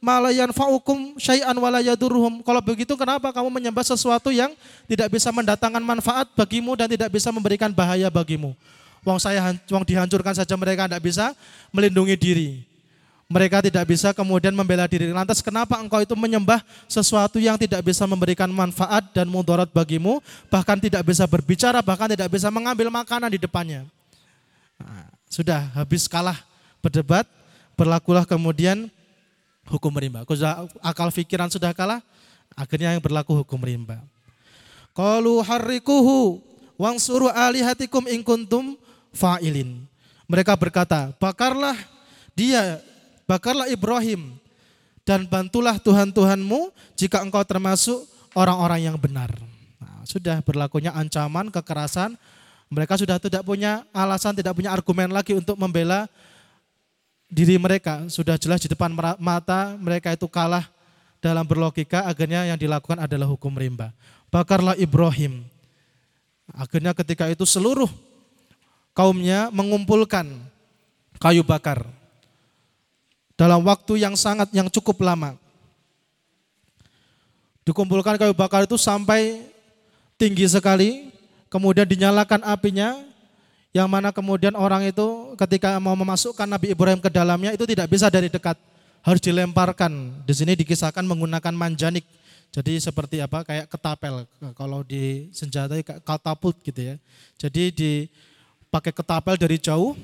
malayan faukum syai'an walayadurhum. Kalau begitu kenapa kamu menyembah sesuatu yang tidak bisa mendatangkan manfaat bagimu dan tidak bisa memberikan bahaya bagimu? Wong saya wong dihancurkan saja mereka tidak bisa melindungi diri. Mereka tidak bisa kemudian membela diri. Lantas kenapa engkau itu menyembah sesuatu yang tidak bisa memberikan manfaat dan mudarat bagimu, bahkan tidak bisa berbicara, bahkan tidak bisa mengambil makanan di depannya. Nah, sudah habis kalah berdebat, berlakulah kemudian hukum rimba. Akal pikiran sudah kalah, akhirnya yang berlaku hukum rimba. Qalu harrikuhu wang suruh alihatikum in kuntum fa'ilin. Mereka berkata, bakarlah dia, bakarlah Ibrahim dan bantulah Tuhan-Tuhanmu jika engkau termasuk orang-orang yang benar. Nah, sudah berlakunya ancaman, kekerasan, mereka sudah tidak punya alasan, tidak punya argumen lagi untuk membela diri mereka. Sudah jelas di depan mata mereka itu kalah dalam berlogika, akhirnya yang dilakukan adalah hukum rimba. Bakarlah Ibrahim. Akhirnya ketika itu seluruh kaumnya mengumpulkan kayu bakar dalam waktu yang sangat yang cukup lama. Dikumpulkan kayu bakar itu sampai tinggi sekali, kemudian dinyalakan apinya, yang mana kemudian orang itu ketika mau memasukkan Nabi Ibrahim ke dalamnya itu tidak bisa dari dekat, harus dilemparkan. Di sini dikisahkan menggunakan manjanik. Jadi seperti apa? Kayak ketapel. Kalau di senjata katapult gitu ya. Jadi di pakai ketapel dari jauh.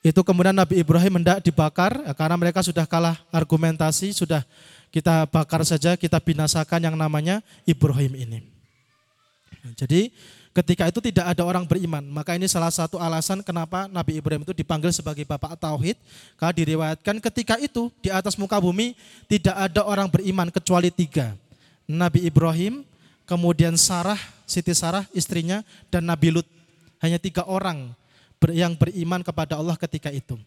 Itu kemudian Nabi Ibrahim hendak dibakar karena mereka sudah kalah argumentasi, sudah kita bakar saja, kita binasakan yang namanya Ibrahim ini. Jadi ketika itu tidak ada orang beriman, maka ini salah satu alasan kenapa Nabi Ibrahim itu dipanggil sebagai bapak tauhid. Karena diriwayatkan ketika itu di atas muka bumi tidak ada orang beriman kecuali tiga. Nabi Ibrahim, kemudian Sarah, Siti Sarah istrinya, dan Nabi Lut. Hanya tiga orang yang beriman kepada Allah ketika itu.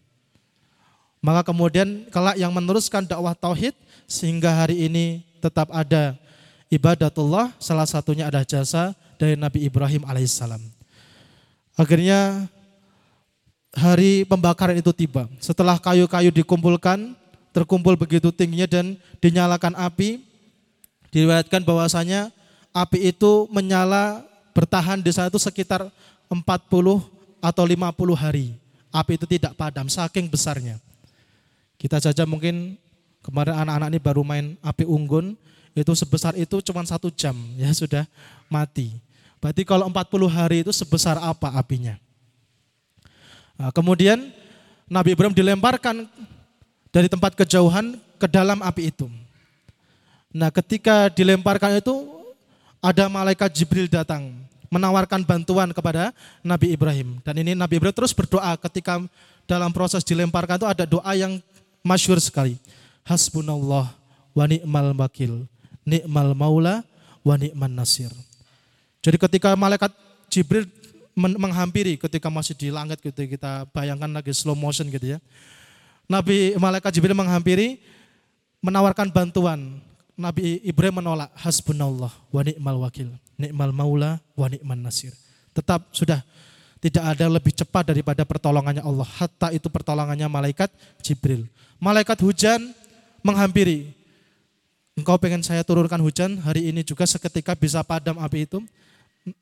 Maka kemudian kelak yang meneruskan dakwah tauhid sehingga hari ini tetap ada ibadatullah, salah satunya ada jasa dari Nabi Ibrahim alaihissalam. Akhirnya hari pembakaran itu tiba. Setelah kayu-kayu dikumpulkan, terkumpul begitu tingginya dan dinyalakan api, diriwayatkan bahwasanya api itu menyala bertahan di sana itu sekitar 40 atau 50 hari. Api itu tidak padam, saking besarnya. Kita saja mungkin kemarin anak-anak ini baru main api unggun, itu sebesar itu cuma satu jam, ya sudah mati. Berarti kalau 40 hari itu sebesar apa apinya? Nah, kemudian Nabi Ibrahim dilemparkan dari tempat kejauhan ke dalam api itu. Nah ketika dilemparkan itu ada malaikat Jibril datang menawarkan bantuan kepada Nabi Ibrahim. Dan ini Nabi Ibrahim terus berdoa ketika dalam proses dilemparkan itu ada doa yang masyur sekali. Hasbunallah wa ni'mal wakil, ni'mal maula wa ni'man nasir. Jadi ketika malaikat Jibril menghampiri ketika masih di langit gitu kita bayangkan lagi slow motion gitu ya. Nabi malaikat Jibril menghampiri menawarkan bantuan. Nabi Ibrahim menolak hasbunallah wa ni'mal wakil nikmal maula wa nikman nasir. Tetap sudah tidak ada lebih cepat daripada pertolongannya Allah. Hatta itu pertolongannya malaikat Jibril. Malaikat hujan menghampiri. Engkau pengen saya turunkan hujan, hari ini juga seketika bisa padam api itu.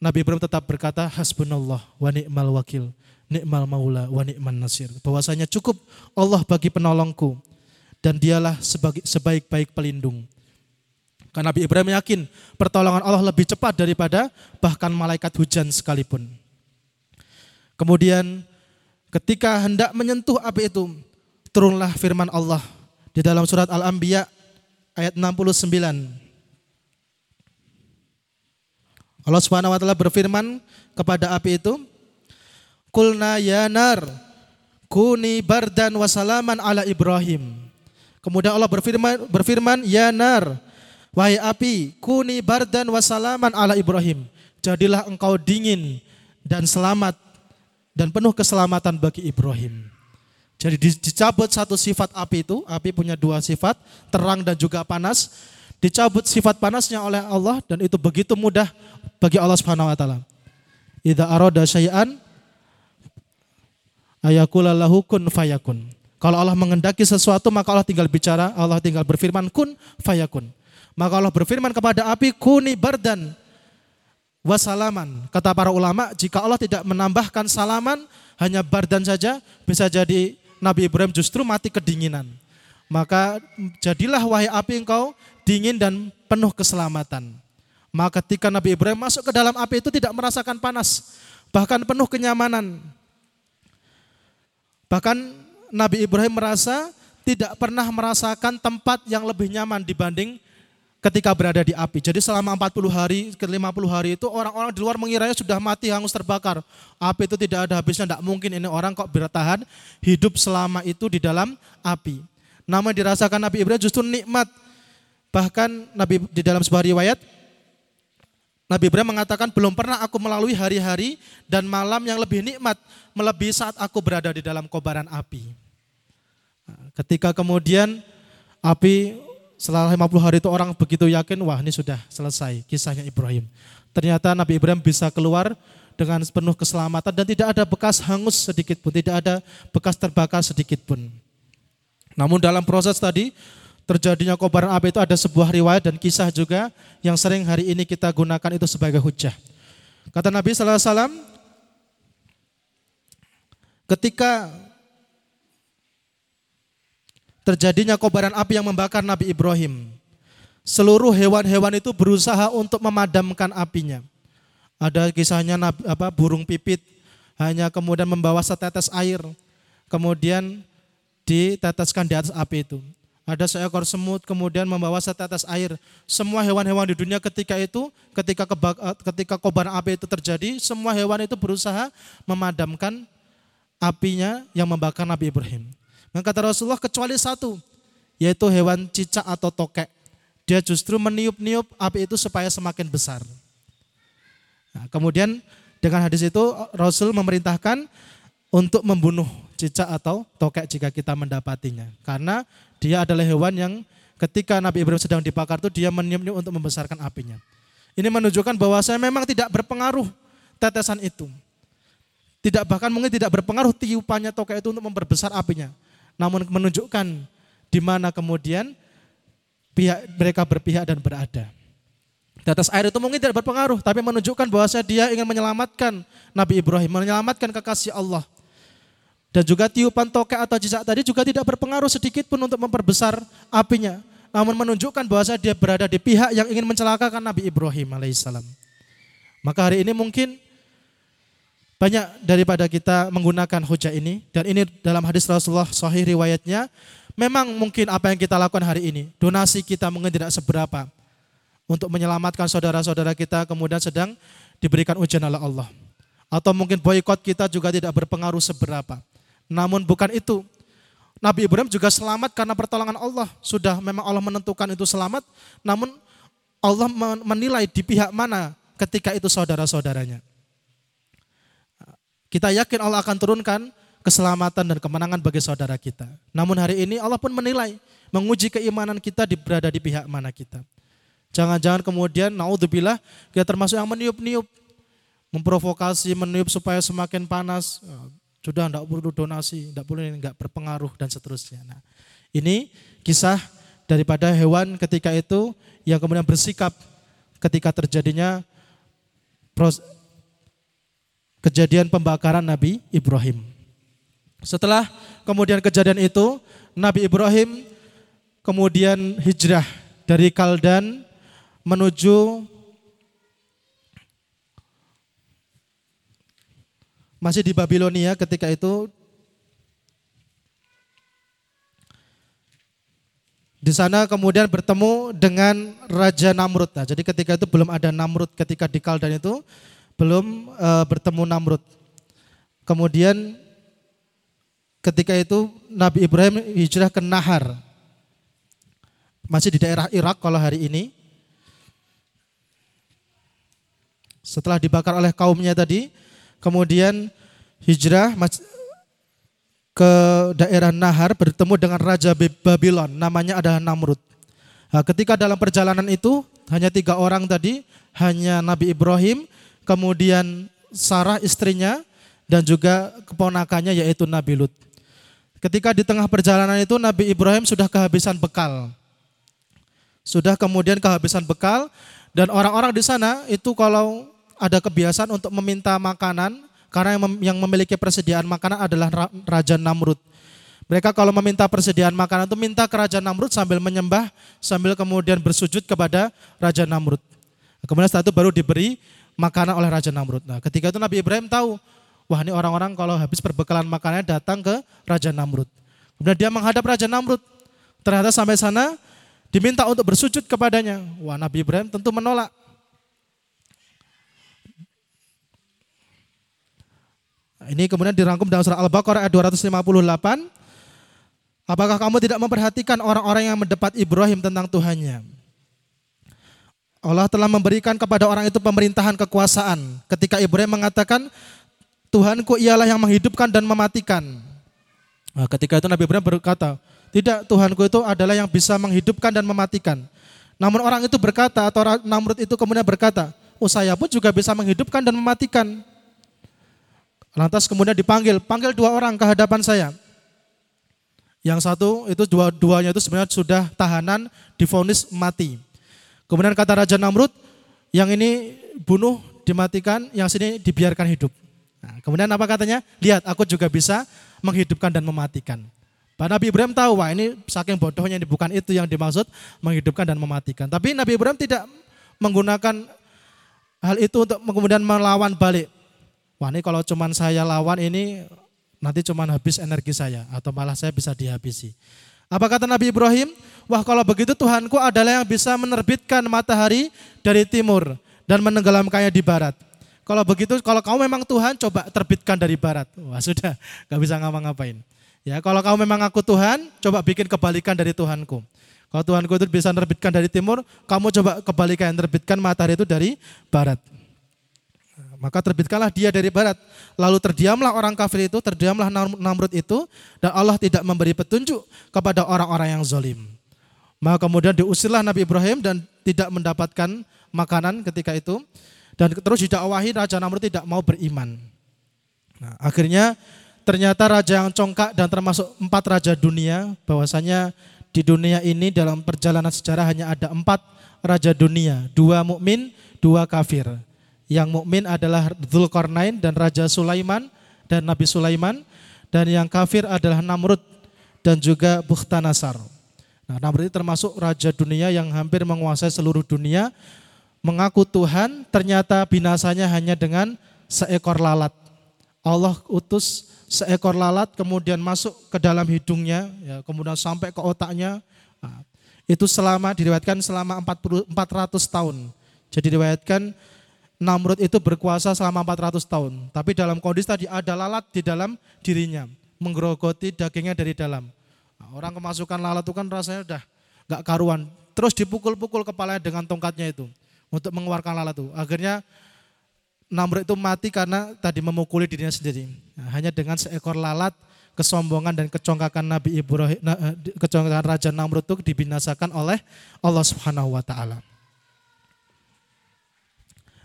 Nabi Ibrahim tetap berkata, Hasbunallah wa ni'mal wakil, ni'mal maula wa ni'man nasir. Bahwasanya cukup Allah bagi penolongku dan dialah sebaik-baik pelindung. Karena Nabi Ibrahim yakin pertolongan Allah lebih cepat daripada bahkan malaikat hujan sekalipun. Kemudian ketika hendak menyentuh api itu, turunlah firman Allah di dalam surat Al-Anbiya ayat 69. Allah Subhanahu wa taala berfirman kepada api itu, "Kulna ya nar, kuni bardan wa salaman ala Ibrahim." Kemudian Allah berfirman, berfirman, "Ya nar, wahai api, kuni bardan wa salaman ala Ibrahim." Jadilah engkau dingin dan selamat dan penuh keselamatan bagi Ibrahim. Jadi dicabut satu sifat api itu, api punya dua sifat, terang dan juga panas. Dicabut sifat panasnya oleh Allah dan itu begitu mudah bagi Allah Subhanahu wa taala. Idza arada syai'an ayakula lahu kun fayakun. Kalau Allah mengendaki sesuatu maka Allah tinggal bicara, Allah tinggal berfirman kun fayakun. Maka Allah berfirman kepada api kuni bardan wasalaman. Kata para ulama, jika Allah tidak menambahkan salaman, hanya bardan saja, bisa jadi Nabi Ibrahim justru mati kedinginan. Maka jadilah wahai api engkau dingin dan penuh keselamatan. Maka ketika Nabi Ibrahim masuk ke dalam api itu tidak merasakan panas, bahkan penuh kenyamanan. Bahkan Nabi Ibrahim merasa tidak pernah merasakan tempat yang lebih nyaman dibanding ketika berada di api. Jadi selama 40 hari ke 50 hari itu orang-orang di luar mengiranya sudah mati hangus terbakar. Api itu tidak ada habisnya, tidak mungkin ini orang kok bertahan hidup selama itu di dalam api. Namun dirasakan Nabi Ibrahim justru nikmat. Bahkan Nabi di dalam sebuah riwayat Nabi Ibrahim mengatakan belum pernah aku melalui hari-hari dan malam yang lebih nikmat melebihi saat aku berada di dalam kobaran api. Ketika kemudian api setelah 50 hari itu orang begitu yakin, wah ini sudah selesai kisahnya Ibrahim. Ternyata Nabi Ibrahim bisa keluar dengan penuh keselamatan dan tidak ada bekas hangus sedikit pun, tidak ada bekas terbakar sedikit pun. Namun dalam proses tadi terjadinya kobaran api itu ada sebuah riwayat dan kisah juga yang sering hari ini kita gunakan itu sebagai hujah. Kata Nabi Sallallahu Alaihi Wasallam, ketika terjadinya kobaran api yang membakar Nabi Ibrahim. Seluruh hewan-hewan itu berusaha untuk memadamkan apinya. Ada kisahnya apa, burung pipit hanya kemudian membawa setetes air, kemudian diteteskan di atas api itu. Ada seekor semut kemudian membawa setetes air. Semua hewan-hewan di dunia ketika itu, ketika kebak, ketika kobaran api itu terjadi, semua hewan itu berusaha memadamkan apinya yang membakar Nabi Ibrahim. Dan kata Rasulullah kecuali satu, yaitu hewan cicak atau tokek. Dia justru meniup-niup api itu supaya semakin besar. Nah, kemudian dengan hadis itu Rasul memerintahkan untuk membunuh cicak atau tokek jika kita mendapatinya. Karena dia adalah hewan yang ketika Nabi Ibrahim sedang dibakar itu dia meniup-niup untuk membesarkan apinya. Ini menunjukkan bahwa saya memang tidak berpengaruh tetesan itu. Tidak bahkan mungkin tidak berpengaruh tiupannya tokek itu untuk memperbesar apinya namun menunjukkan di mana kemudian pihak mereka berpihak dan berada. Atas air itu mungkin tidak berpengaruh, tapi menunjukkan bahwa dia ingin menyelamatkan Nabi Ibrahim, menyelamatkan kekasih Allah. Dan juga tiupan tokek atau jejak tadi juga tidak berpengaruh sedikit pun untuk memperbesar apinya. Namun menunjukkan bahwa dia berada di pihak yang ingin mencelakakan Nabi Ibrahim alaihissalam. Maka hari ini mungkin banyak daripada kita menggunakan hujah ini dan ini dalam hadis Rasulullah sahih riwayatnya memang mungkin apa yang kita lakukan hari ini donasi kita mungkin tidak seberapa untuk menyelamatkan saudara-saudara kita kemudian sedang diberikan ujian oleh Allah atau mungkin boykot kita juga tidak berpengaruh seberapa namun bukan itu Nabi Ibrahim juga selamat karena pertolongan Allah sudah memang Allah menentukan itu selamat namun Allah menilai di pihak mana ketika itu saudara-saudaranya kita yakin Allah akan turunkan keselamatan dan kemenangan bagi saudara kita. Namun hari ini Allah pun menilai, menguji keimanan kita di, berada di pihak mana kita. Jangan-jangan kemudian naudzubillah kita termasuk yang meniup-niup, memprovokasi, meniup supaya semakin panas. Sudah tidak perlu donasi, tidak perlu enggak berpengaruh dan seterusnya. Nah, ini kisah daripada hewan ketika itu yang kemudian bersikap ketika terjadinya kejadian pembakaran Nabi Ibrahim. Setelah kemudian kejadian itu, Nabi Ibrahim kemudian hijrah dari Kaldan menuju masih di Babilonia ketika itu Di sana kemudian bertemu dengan Raja Namrud. Nah, jadi ketika itu belum ada Namrud ketika di Kaldan itu belum e, bertemu Namrud. Kemudian ketika itu Nabi Ibrahim hijrah ke Nahar. Masih di daerah Irak kalau hari ini. Setelah dibakar oleh kaumnya tadi, kemudian hijrah ke daerah Nahar bertemu dengan Raja Babylon, namanya adalah Namrud. Nah, ketika dalam perjalanan itu hanya tiga orang tadi, hanya Nabi Ibrahim, kemudian Sarah istrinya, dan juga keponakannya yaitu Nabi Lut. Ketika di tengah perjalanan itu Nabi Ibrahim sudah kehabisan bekal. Sudah kemudian kehabisan bekal dan orang-orang di sana itu kalau ada kebiasaan untuk meminta makanan karena yang memiliki persediaan makanan adalah Raja Namrud. Mereka kalau meminta persediaan makanan itu minta ke Raja Namrud sambil menyembah, sambil kemudian bersujud kepada Raja Namrud. Kemudian setelah itu baru diberi makanan oleh Raja Namrud. Nah ketika itu Nabi Ibrahim tahu, wah ini orang-orang kalau habis perbekalan makanannya datang ke Raja Namrud. Kemudian dia menghadap Raja Namrud. Ternyata sampai sana diminta untuk bersujud kepadanya. Wah Nabi Ibrahim tentu menolak. Ini kemudian dirangkum dalam surah Al-Baqarah ayat 258. Apakah kamu tidak memperhatikan orang-orang yang mendepat Ibrahim tentang Tuhannya? Allah telah memberikan kepada orang itu pemerintahan kekuasaan. Ketika Ibrahim mengatakan, Tuhanku ialah yang menghidupkan dan mematikan. Nah, ketika itu Nabi Ibrahim berkata, tidak Tuhanku itu adalah yang bisa menghidupkan dan mematikan. Namun orang itu berkata, atau Namrud itu kemudian berkata, oh saya pun juga bisa menghidupkan dan mematikan. Lantas kemudian dipanggil, panggil dua orang ke hadapan saya. Yang satu itu dua-duanya itu sebenarnya sudah tahanan difonis mati. Kemudian kata Raja Namrud, yang ini bunuh dimatikan, yang sini dibiarkan hidup. Nah, kemudian apa katanya? Lihat, aku juga bisa menghidupkan dan mematikan. Pak Nabi Ibrahim tahu, wah ini saking bodohnya ini bukan itu yang dimaksud menghidupkan dan mematikan. Tapi Nabi Ibrahim tidak menggunakan hal itu untuk kemudian melawan balik. Wah ini kalau cuman saya lawan ini nanti cuman habis energi saya atau malah saya bisa dihabisi. Apa kata Nabi Ibrahim? Wah kalau begitu Tuhanku adalah yang bisa menerbitkan matahari dari timur dan menenggelamkannya di barat. Kalau begitu, kalau kamu memang Tuhan, coba terbitkan dari barat. Wah sudah, gak bisa ngapa-ngapain. Ya, kalau kamu memang aku Tuhan, coba bikin kebalikan dari Tuhanku. Kalau Tuhanku itu bisa menerbitkan dari timur, kamu coba kebalikan, terbitkan matahari itu dari barat. Maka terbitkanlah dia dari barat. Lalu terdiamlah orang kafir itu, terdiamlah Namrud itu, dan Allah tidak memberi petunjuk kepada orang-orang yang zalim. Maka kemudian diusirlah Nabi Ibrahim dan tidak mendapatkan makanan ketika itu. Dan terus didakwahi Raja Namrud tidak mau beriman. Nah, akhirnya ternyata raja yang congkak dan termasuk empat raja dunia, bahwasanya di dunia ini dalam perjalanan sejarah hanya ada empat raja dunia, dua mukmin, dua kafir. Yang mukmin adalah Zulkarnain dan Raja Sulaiman dan Nabi Sulaiman dan yang kafir adalah Namrud dan juga Bukhtanasar. Nah, Namrud itu termasuk raja dunia yang hampir menguasai seluruh dunia, mengaku Tuhan, ternyata binasanya hanya dengan seekor lalat. Allah utus seekor lalat kemudian masuk ke dalam hidungnya, ya, kemudian sampai ke otaknya. Nah, itu selama diriwayatkan selama 40, 400 tahun. Jadi diriwayatkan Namrud itu berkuasa selama 400 tahun. Tapi dalam kondisi tadi ada lalat di dalam dirinya. Menggerogoti dagingnya dari dalam. Nah, orang kemasukan lalat itu kan rasanya udah gak karuan. Terus dipukul-pukul kepalanya dengan tongkatnya itu. Untuk mengeluarkan lalat itu. Akhirnya Namrud itu mati karena tadi memukuli dirinya sendiri. Nah, hanya dengan seekor lalat kesombongan dan kecongkakan Nabi Ibrahim, eh, kecongkakan Raja Namrud itu dibinasakan oleh Allah Subhanahu wa taala.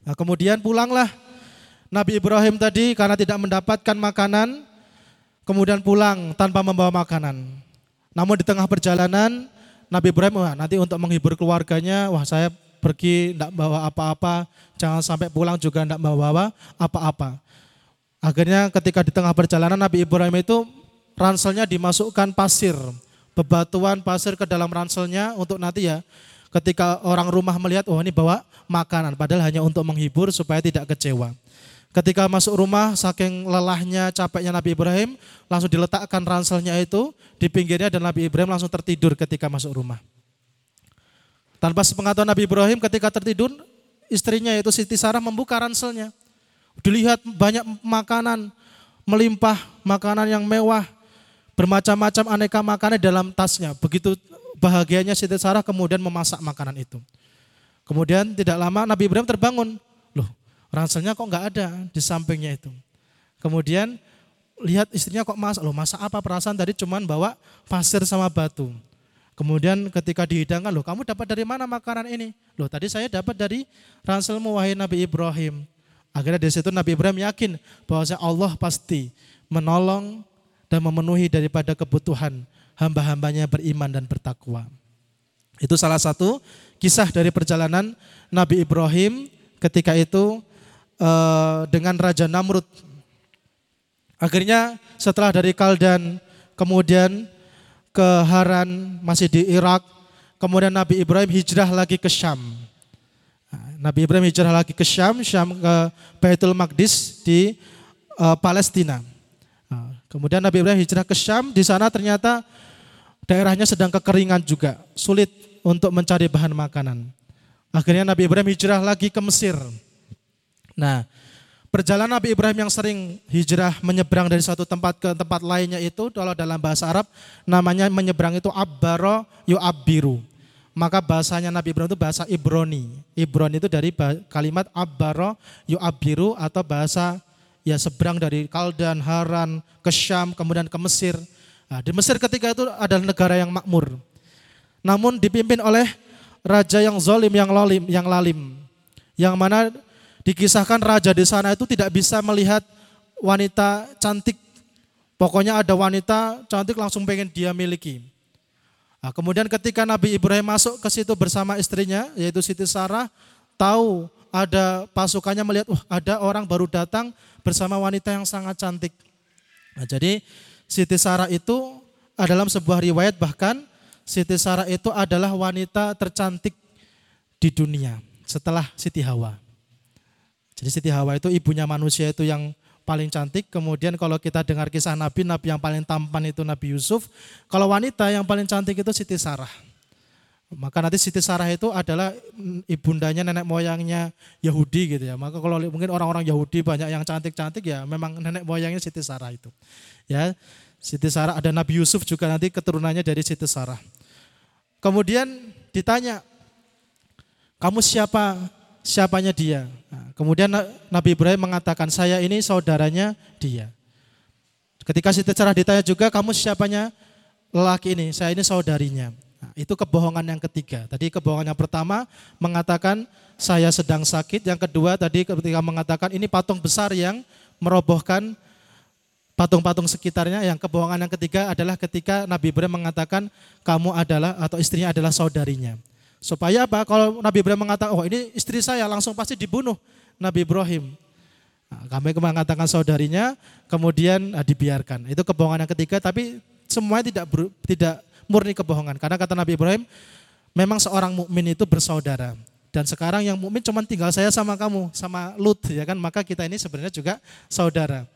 Nah, kemudian pulanglah Nabi Ibrahim tadi karena tidak mendapatkan makanan, kemudian pulang tanpa membawa makanan. Namun di tengah perjalanan, Nabi Ibrahim wah, nanti untuk menghibur keluarganya, wah saya pergi tidak bawa apa-apa, jangan sampai pulang juga tidak bawa apa-apa. Akhirnya ketika di tengah perjalanan Nabi Ibrahim itu ranselnya dimasukkan pasir, bebatuan pasir ke dalam ranselnya untuk nanti ya ketika orang rumah melihat, oh ini bawa makanan, padahal hanya untuk menghibur supaya tidak kecewa. Ketika masuk rumah, saking lelahnya, capeknya Nabi Ibrahim, langsung diletakkan ranselnya itu di pinggirnya dan Nabi Ibrahim langsung tertidur ketika masuk rumah. Tanpa sepengetahuan Nabi Ibrahim ketika tertidur, istrinya yaitu Siti Sarah membuka ranselnya. Dilihat banyak makanan, melimpah makanan yang mewah, bermacam-macam aneka makanan dalam tasnya. Begitu bahagianya Siti Sarah kemudian memasak makanan itu. Kemudian tidak lama Nabi Ibrahim terbangun. Loh, Ranselnya kok nggak ada di sampingnya itu. Kemudian lihat istrinya kok masak, loh masak apa perasaan tadi cuman bawa pasir sama batu. Kemudian ketika dihidangkan, loh kamu dapat dari mana makanan ini? Loh tadi saya dapat dari ranselmu wahai Nabi Ibrahim. Akhirnya dari situ Nabi Ibrahim yakin bahwa Allah pasti menolong dan memenuhi daripada kebutuhan hamba-hambanya beriman dan bertakwa. Itu salah satu kisah dari perjalanan Nabi Ibrahim ketika itu Eh, dengan Raja Namrud. Akhirnya setelah dari Kaldan kemudian ke Haran masih di Irak, kemudian Nabi Ibrahim hijrah lagi ke Syam. Nah, Nabi Ibrahim hijrah lagi ke Syam, Syam ke Baitul Maqdis di uh, Palestina. Nah, kemudian Nabi Ibrahim hijrah ke Syam, di sana ternyata daerahnya sedang kekeringan juga, sulit untuk mencari bahan makanan. Akhirnya Nabi Ibrahim hijrah lagi ke Mesir. Nah, perjalanan Nabi Ibrahim yang sering hijrah menyeberang dari satu tempat ke tempat lainnya itu kalau dalam bahasa Arab namanya menyeberang itu abbaro yu'abbiru. Maka bahasanya Nabi Ibrahim itu bahasa Ibrani. Ibrani itu dari kalimat abbaro yu'abbiru atau bahasa ya seberang dari Kaldan, Haran, ke Syam, kemudian ke Mesir. Nah, di Mesir ketika itu adalah negara yang makmur. Namun dipimpin oleh raja yang zolim, yang lalim, yang lalim. Yang mana Dikisahkan raja di sana itu tidak bisa melihat wanita cantik. Pokoknya ada wanita cantik langsung pengen dia miliki. Nah, kemudian ketika Nabi Ibrahim masuk ke situ bersama istrinya, yaitu Siti Sarah, tahu ada pasukannya melihat, uh, ada orang baru datang bersama wanita yang sangat cantik. Nah, jadi Siti Sarah itu dalam sebuah riwayat bahkan Siti Sarah itu adalah wanita tercantik di dunia setelah Siti Hawa. Jadi Siti Hawa itu ibunya manusia itu yang paling cantik. Kemudian kalau kita dengar kisah Nabi, Nabi yang paling tampan itu Nabi Yusuf. Kalau wanita yang paling cantik itu Siti Sarah. Maka nanti Siti Sarah itu adalah ibundanya nenek moyangnya Yahudi gitu ya. Maka kalau mungkin orang-orang Yahudi banyak yang cantik-cantik ya memang nenek moyangnya Siti Sarah itu. Ya, Siti Sarah ada Nabi Yusuf juga nanti keturunannya dari Siti Sarah. Kemudian ditanya, kamu siapa? Siapanya dia? Nah, kemudian Nabi Ibrahim mengatakan, saya ini saudaranya dia. Ketika Siti Sarah ditanya juga, kamu siapanya lelaki ini? Saya ini saudarinya. Nah, itu kebohongan yang ketiga. Tadi kebohongan yang pertama mengatakan saya sedang sakit. Yang kedua tadi ketika mengatakan ini patung besar yang merobohkan patung-patung sekitarnya. Yang kebohongan yang ketiga adalah ketika Nabi Ibrahim mengatakan kamu adalah atau istrinya adalah saudarinya. Supaya apa? Kalau Nabi Ibrahim mengatakan, oh ini istri saya langsung pasti dibunuh Nabi Ibrahim. Nah, kami mengatakan saudarinya, kemudian nah, dibiarkan. Itu kebohongan yang ketiga, tapi semuanya tidak tidak murni kebohongan. Karena kata Nabi Ibrahim, memang seorang mukmin itu bersaudara. Dan sekarang yang mukmin cuma tinggal saya sama kamu, sama Lut, ya kan? Maka kita ini sebenarnya juga saudara.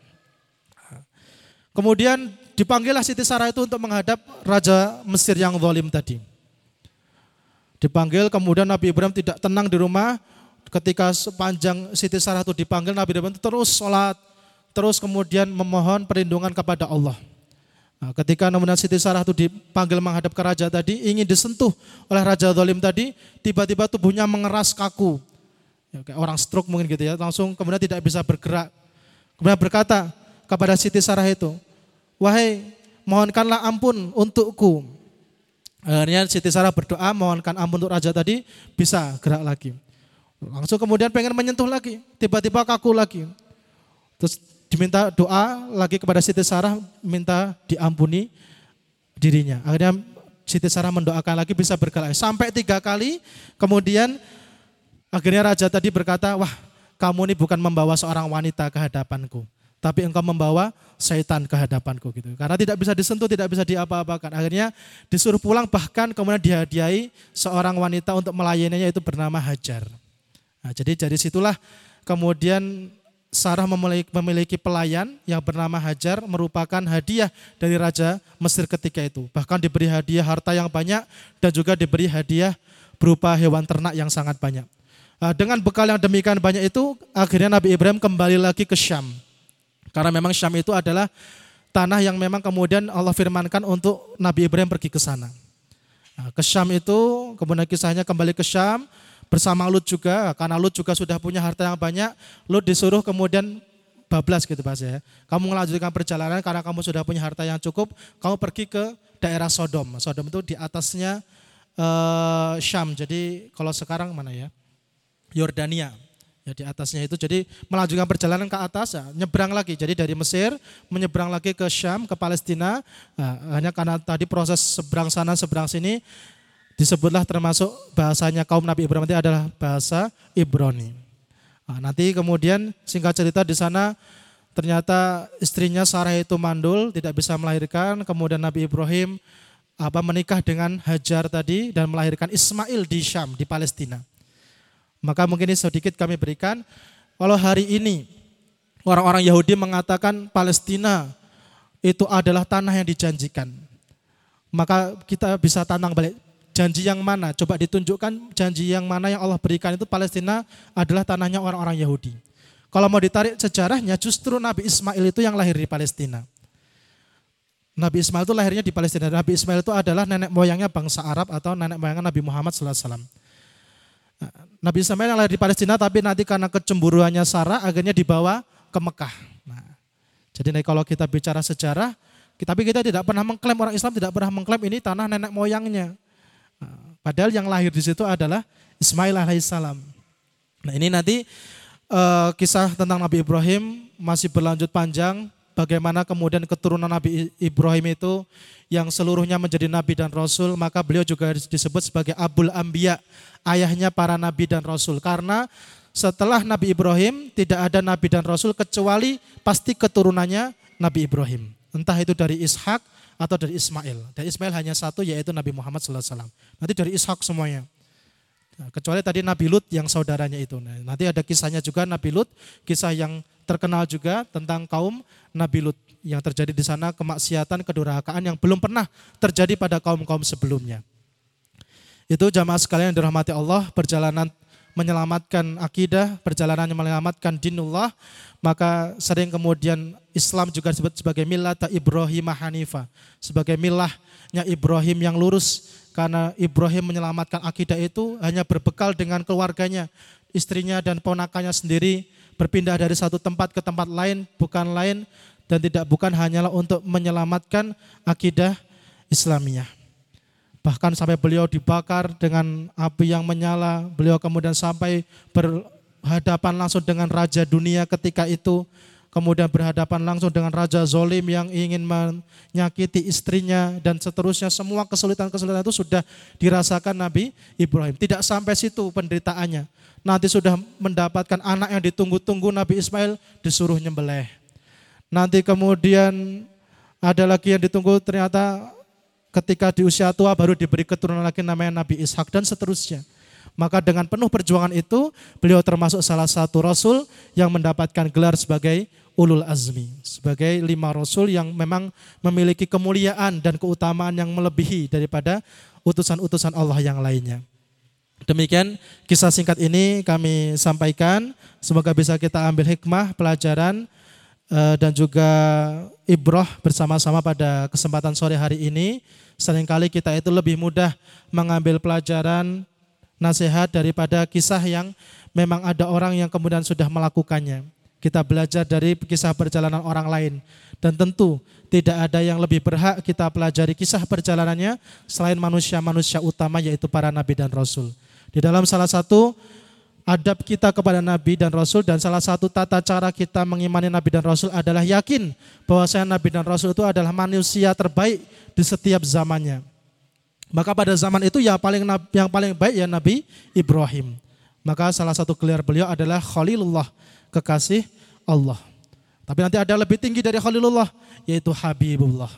Kemudian dipanggillah Siti Sarah itu untuk menghadap Raja Mesir yang zalim tadi. Dipanggil kemudian Nabi Ibrahim tidak tenang di rumah. Ketika sepanjang Siti Sarah itu dipanggil Nabi Ibrahim itu terus sholat. Terus kemudian memohon perlindungan kepada Allah. Nah, ketika namun Siti Sarah itu dipanggil menghadap ke raja tadi, ingin disentuh oleh Raja Zalim tadi, tiba-tiba tubuhnya mengeras kaku. Ya, kayak orang stroke mungkin gitu ya, langsung kemudian tidak bisa bergerak. Kemudian berkata kepada Siti Sarah itu, Wahai mohonkanlah ampun untukku. Akhirnya Siti Sarah berdoa mohonkan ampun untuk raja tadi bisa gerak lagi. Langsung kemudian pengen menyentuh lagi, tiba-tiba kaku lagi. Terus diminta doa lagi kepada Siti Sarah minta diampuni dirinya. Akhirnya Siti Sarah mendoakan lagi bisa berkali sampai tiga kali. Kemudian akhirnya raja tadi berkata, wah kamu ini bukan membawa seorang wanita ke hadapanku, tapi engkau membawa setan ke hadapanku gitu. Karena tidak bisa disentuh, tidak bisa diapa-apakan. Akhirnya disuruh pulang bahkan kemudian dihadiahi seorang wanita untuk melayaninya itu bernama Hajar. Nah, jadi dari situlah kemudian Sarah memiliki pelayan yang bernama Hajar merupakan hadiah dari Raja Mesir ketika itu. Bahkan diberi hadiah harta yang banyak dan juga diberi hadiah berupa hewan ternak yang sangat banyak. Nah, dengan bekal yang demikian banyak itu, akhirnya Nabi Ibrahim kembali lagi ke Syam. Karena memang Syam itu adalah tanah yang memang kemudian Allah firmankan untuk Nabi Ibrahim pergi ke sana. Nah, ke Syam itu, kemudian kisahnya kembali ke Syam, bersama Lut juga, karena Lut juga sudah punya harta yang banyak, Lut disuruh kemudian bablas gitu Pak ya. Kamu melanjutkan perjalanan karena kamu sudah punya harta yang cukup, kamu pergi ke daerah Sodom. Sodom itu di atasnya uh, Syam. Jadi kalau sekarang mana ya? Yordania. Ya di atasnya itu jadi melanjutkan perjalanan ke atas ya, nyebrang lagi. Jadi dari Mesir menyeberang lagi ke Syam, ke Palestina. Nah, hanya karena tadi proses seberang sana seberang sini disebutlah termasuk bahasanya kaum Nabi Ibrahim itu adalah bahasa Ibrani. Nah, nanti kemudian singkat cerita di sana ternyata istrinya Sarah itu mandul, tidak bisa melahirkan, kemudian Nabi Ibrahim apa menikah dengan Hajar tadi dan melahirkan Ismail di Syam, di Palestina. Maka mungkin ini sedikit kami berikan, kalau hari ini orang-orang Yahudi mengatakan Palestina itu adalah tanah yang dijanjikan. Maka kita bisa tantang balik, janji yang mana? Coba ditunjukkan janji yang mana yang Allah berikan itu Palestina adalah tanahnya orang-orang Yahudi. Kalau mau ditarik sejarahnya justru Nabi Ismail itu yang lahir di Palestina. Nabi Ismail itu lahirnya di Palestina. Nabi Ismail itu adalah nenek moyangnya bangsa Arab atau nenek moyangnya Nabi Muhammad SAW. Nah, Nabi Ismail yang lahir di Palestina tapi nanti karena kecemburuannya Sarah akhirnya dibawa ke Mekah. Nah, jadi kalau kita bicara sejarah, tapi kita tidak pernah mengklaim orang Islam tidak pernah mengklaim ini tanah nenek moyangnya. Padahal yang lahir di situ adalah Ismail alaihissalam. Nah ini nanti uh, kisah tentang Nabi Ibrahim masih berlanjut panjang. Bagaimana kemudian keturunan Nabi Ibrahim itu yang seluruhnya menjadi nabi dan rasul, maka beliau juga disebut sebagai Abul Ambia, ayahnya para nabi dan rasul. Karena setelah Nabi Ibrahim tidak ada nabi dan rasul kecuali pasti keturunannya Nabi Ibrahim. Entah itu dari Ishak atau dari Ismail. Dari Ismail hanya satu yaitu Nabi Muhammad SAW. Nanti dari Ishak semuanya. Nah, kecuali tadi Nabi Lut yang saudaranya itu. Nah, nanti ada kisahnya juga Nabi Lut, kisah yang terkenal juga tentang kaum Nabi Lut yang terjadi di sana kemaksiatan, kedurhakaan yang belum pernah terjadi pada kaum-kaum sebelumnya. Itu jamaah sekalian yang dirahmati Allah, perjalanan menyelamatkan akidah, perjalanan menyelamatkan dinullah, maka sering kemudian Islam juga disebut sebagai milah Ibrahim Hanifah, sebagai milahnya Ibrahim yang lurus karena Ibrahim menyelamatkan akidah itu hanya berbekal dengan keluarganya, istrinya dan ponakannya sendiri berpindah dari satu tempat ke tempat lain bukan lain dan tidak bukan hanyalah untuk menyelamatkan akidah Islamiyah. Bahkan sampai beliau dibakar dengan api yang menyala, beliau kemudian sampai berhadapan langsung dengan raja dunia ketika itu, kemudian berhadapan langsung dengan raja zolim yang ingin menyakiti istrinya dan seterusnya. Semua kesulitan-kesulitan itu sudah dirasakan Nabi Ibrahim. Tidak sampai situ penderitaannya. Nanti sudah mendapatkan anak yang ditunggu-tunggu Nabi Ismail disuruh nyembelih. Nanti kemudian ada lagi yang ditunggu ternyata ketika di usia tua baru diberi keturunan lagi namanya Nabi Ishak dan seterusnya. Maka dengan penuh perjuangan itu beliau termasuk salah satu rasul yang mendapatkan gelar sebagai ulul azmi. Sebagai lima rasul yang memang memiliki kemuliaan dan keutamaan yang melebihi daripada utusan-utusan Allah yang lainnya. Demikian kisah singkat ini kami sampaikan. Semoga bisa kita ambil hikmah, pelajaran, eh, dan juga ibroh bersama-sama pada kesempatan sore hari ini. Seringkali kita itu lebih mudah mengambil pelajaran nasihat daripada kisah yang memang ada orang yang kemudian sudah melakukannya. Kita belajar dari kisah perjalanan orang lain. Dan tentu tidak ada yang lebih berhak kita pelajari kisah perjalanannya selain manusia-manusia utama yaitu para nabi dan rasul. Di dalam salah satu adab kita kepada Nabi dan Rasul dan salah satu tata cara kita mengimani Nabi dan Rasul adalah yakin bahwa saya Nabi dan Rasul itu adalah manusia terbaik di setiap zamannya. Maka pada zaman itu ya paling yang paling baik ya Nabi Ibrahim. Maka salah satu gelar beliau adalah Khalilullah, kekasih Allah. Tapi nanti ada lebih tinggi dari Khalilullah, yaitu Habibullah.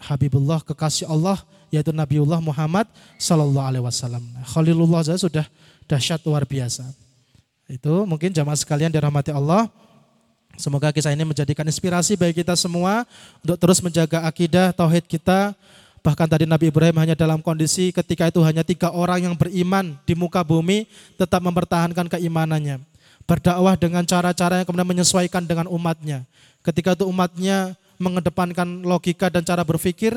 Habibullah, kekasih Allah, yaitu Nabiullah Muhammad Sallallahu Alaihi Wasallam. Khalilullah saja sudah dahsyat luar biasa. Itu mungkin jamaah sekalian dirahmati Allah. Semoga kisah ini menjadikan inspirasi bagi kita semua untuk terus menjaga akidah tauhid kita, Bahkan tadi Nabi Ibrahim hanya dalam kondisi ketika itu hanya tiga orang yang beriman di muka bumi tetap mempertahankan keimanannya. Berdakwah dengan cara-cara yang kemudian menyesuaikan dengan umatnya. Ketika itu umatnya mengedepankan logika dan cara berpikir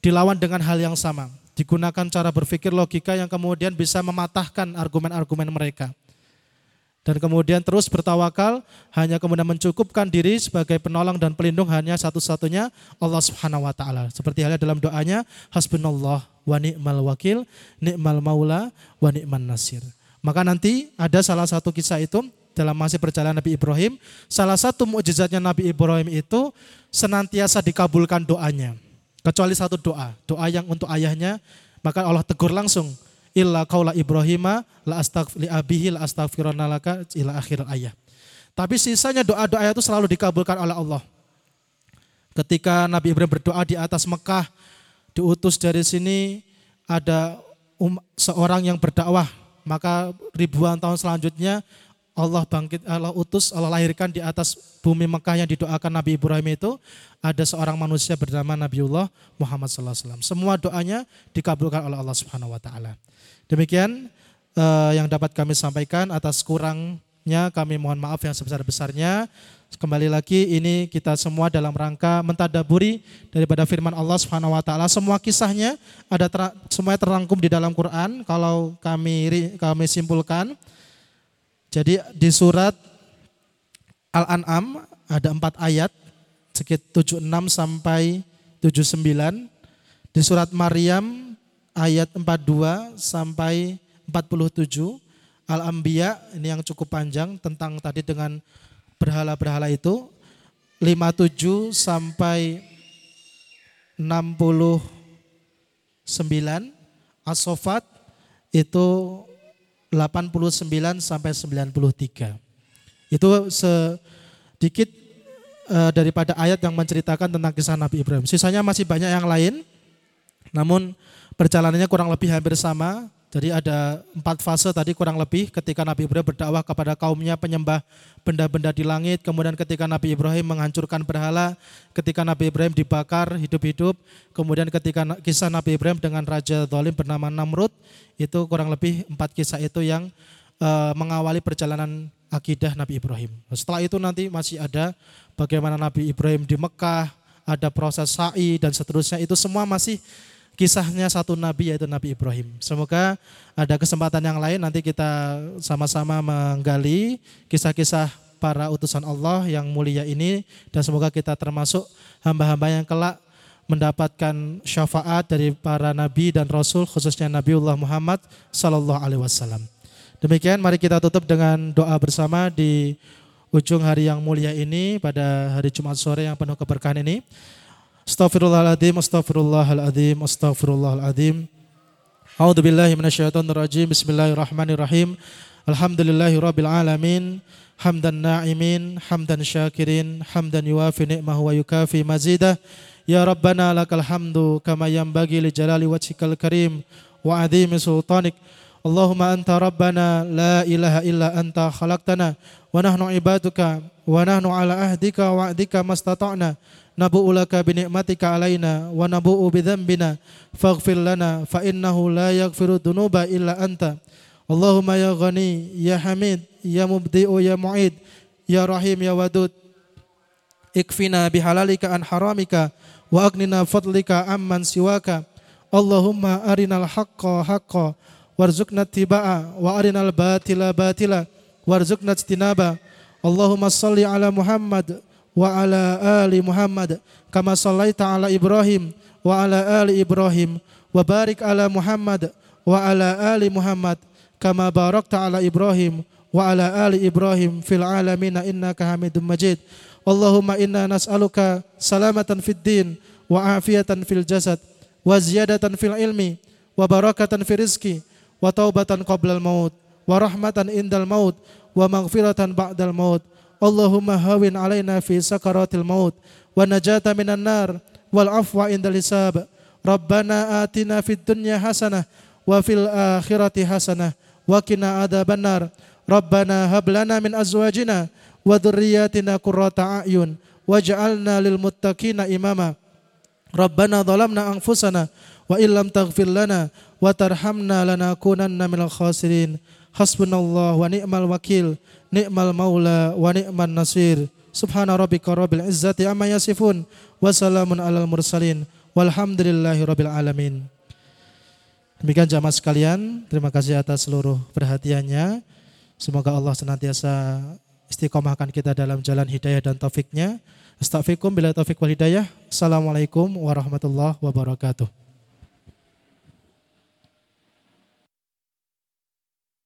dilawan dengan hal yang sama. Digunakan cara berpikir logika yang kemudian bisa mematahkan argumen-argumen mereka dan kemudian terus bertawakal hanya kemudian mencukupkan diri sebagai penolong dan pelindung hanya satu-satunya Allah Subhanahu wa taala. Seperti halnya dalam doanya hasbunallah wa ni'mal wakil, ni'mal maula wa ni'man nasir. Maka nanti ada salah satu kisah itu dalam masih perjalanan Nabi Ibrahim, salah satu mukjizatnya Nabi Ibrahim itu senantiasa dikabulkan doanya. Kecuali satu doa, doa yang untuk ayahnya, maka Allah tegur langsung, illa qaula Ibrahim la astaghfir abihi la ila akhir ayat. Tapi sisanya doa-doa itu selalu dikabulkan oleh Allah. Ketika Nabi Ibrahim berdoa di atas Mekah, diutus dari sini ada um, seorang yang berdakwah, maka ribuan tahun selanjutnya Allah bangkit, Allah utus, Allah lahirkan di atas bumi Mekah yang didoakan Nabi Ibrahim itu ada seorang manusia bernama Nabiullah Muhammad SAW. Semua doanya dikabulkan oleh Allah Subhanahu Wa Taala. Demikian uh, yang dapat kami sampaikan atas kurangnya kami mohon maaf yang sebesar-besarnya. Kembali lagi ini kita semua dalam rangka mentadaburi daripada firman Allah Subhanahu wa taala. Semua kisahnya ada ter, semuanya terangkum di dalam Quran kalau kami kami simpulkan. Jadi di surat Al-An'am ada empat ayat sekitar 76 sampai 79. Di surat Maryam ayat 42 sampai 47 Al-Anbiya ini yang cukup panjang tentang tadi dengan berhala-berhala itu 57 sampai 69 As-Sofat itu 89 sampai 93. Itu sedikit uh, daripada ayat yang menceritakan tentang kisah Nabi Ibrahim. Sisanya masih banyak yang lain. Namun Perjalanannya kurang lebih hampir sama. Jadi ada empat fase tadi kurang lebih ketika Nabi Ibrahim berdakwah kepada kaumnya penyembah benda-benda di langit. Kemudian ketika Nabi Ibrahim menghancurkan berhala. Ketika Nabi Ibrahim dibakar hidup-hidup. Kemudian ketika kisah Nabi Ibrahim dengan Raja Zalim bernama Namrud. Itu kurang lebih empat kisah itu yang uh, mengawali perjalanan akidah Nabi Ibrahim. Setelah itu nanti masih ada bagaimana Nabi Ibrahim di Mekah. Ada proses sa'i dan seterusnya. Itu semua masih kisahnya satu nabi yaitu Nabi Ibrahim. Semoga ada kesempatan yang lain nanti kita sama-sama menggali kisah-kisah para utusan Allah yang mulia ini dan semoga kita termasuk hamba-hamba yang kelak mendapatkan syafaat dari para nabi dan rasul khususnya Nabiullah Muhammad sallallahu alaihi wasallam. Demikian mari kita tutup dengan doa bersama di ujung hari yang mulia ini pada hari Jumat sore yang penuh keberkahan ini. Astaghfirullahaladzim, astaghfirullahaladzim, astaghfirullahaladzim. A'udzu billahi minasyaitonir rajim. Bismillahirrahmanirrahim. Alhamdulillahi rabbil alamin. Hamdan na'imin, hamdan syakirin, hamdan yuwafi ni'mahu wa yukafi mazidah. Ya Rabbana lakal hamdu kama yanbaghi li jalali wajhikal karim wa azimi sultanik. Allahumma anta rabbana la ilaha illa anta khalaqtana wa nahnu ibaduka wa nahnu ala ahdika wa ahdika mastata'na. Nabu'u laka binikmatika alaina wa nabu'u bidzambina faghfir lana fa innahu la yaghfiru dhunuba illa anta. Allahumma ya ghani ya hamid ya mubdi'u ya mu'id ya rahim ya wadud. Ikfina bihalalika an haramika wa agnina fadlika amman siwaka. Allahumma arinal haqqa haqqa warzuqna tiba'a wa arinal batila batila warzuqna istinaba Allahumma salli ala Muhammad wa ala ali Muhammad kama sallaita ala Ibrahim wa ala ali Ibrahim wa barik ala Muhammad wa ala ali Muhammad kama barakta ala Ibrahim wa ala ali Ibrahim fil alamin innaka Hamidum Majid. Allahumma inna nas'aluka salamatan fid din wa afiyatan fil jasad wa ziyadatan fil ilmi wa barakatan fi rizki wa taubatan qabla maut ورحمة عند الموت ومغفرة بعد الموت. اللهم هون علينا في سكرات الموت ونجاة من النار والعفو عند الحساب. ربنا آتنا في الدنيا حسنة وفي الآخرة حسنة وقنا عذاب النار. ربنا هب لنا من أزواجنا وذرياتنا قرة أعين واجعلنا للمتقين إماما. ربنا ظلمنا أنفسنا وإن لم تغفر لنا وترحمنا لنكونن من الخاسرين. Hasbunallah wa ni'mal wakil ni'mal maula wa ni'man nasir subhana rabbika rabbil izzati amma yasifun wa salamun alal mursalin walhamdulillahi rabbil alamin Demikian jamaah sekalian, terima kasih atas seluruh perhatiannya. Semoga Allah senantiasa istiqomahkan kita dalam jalan hidayah dan taufiknya. Astagfirullahaladzim bila taufik wal hidayah. Assalamualaikum warahmatullahi wabarakatuh.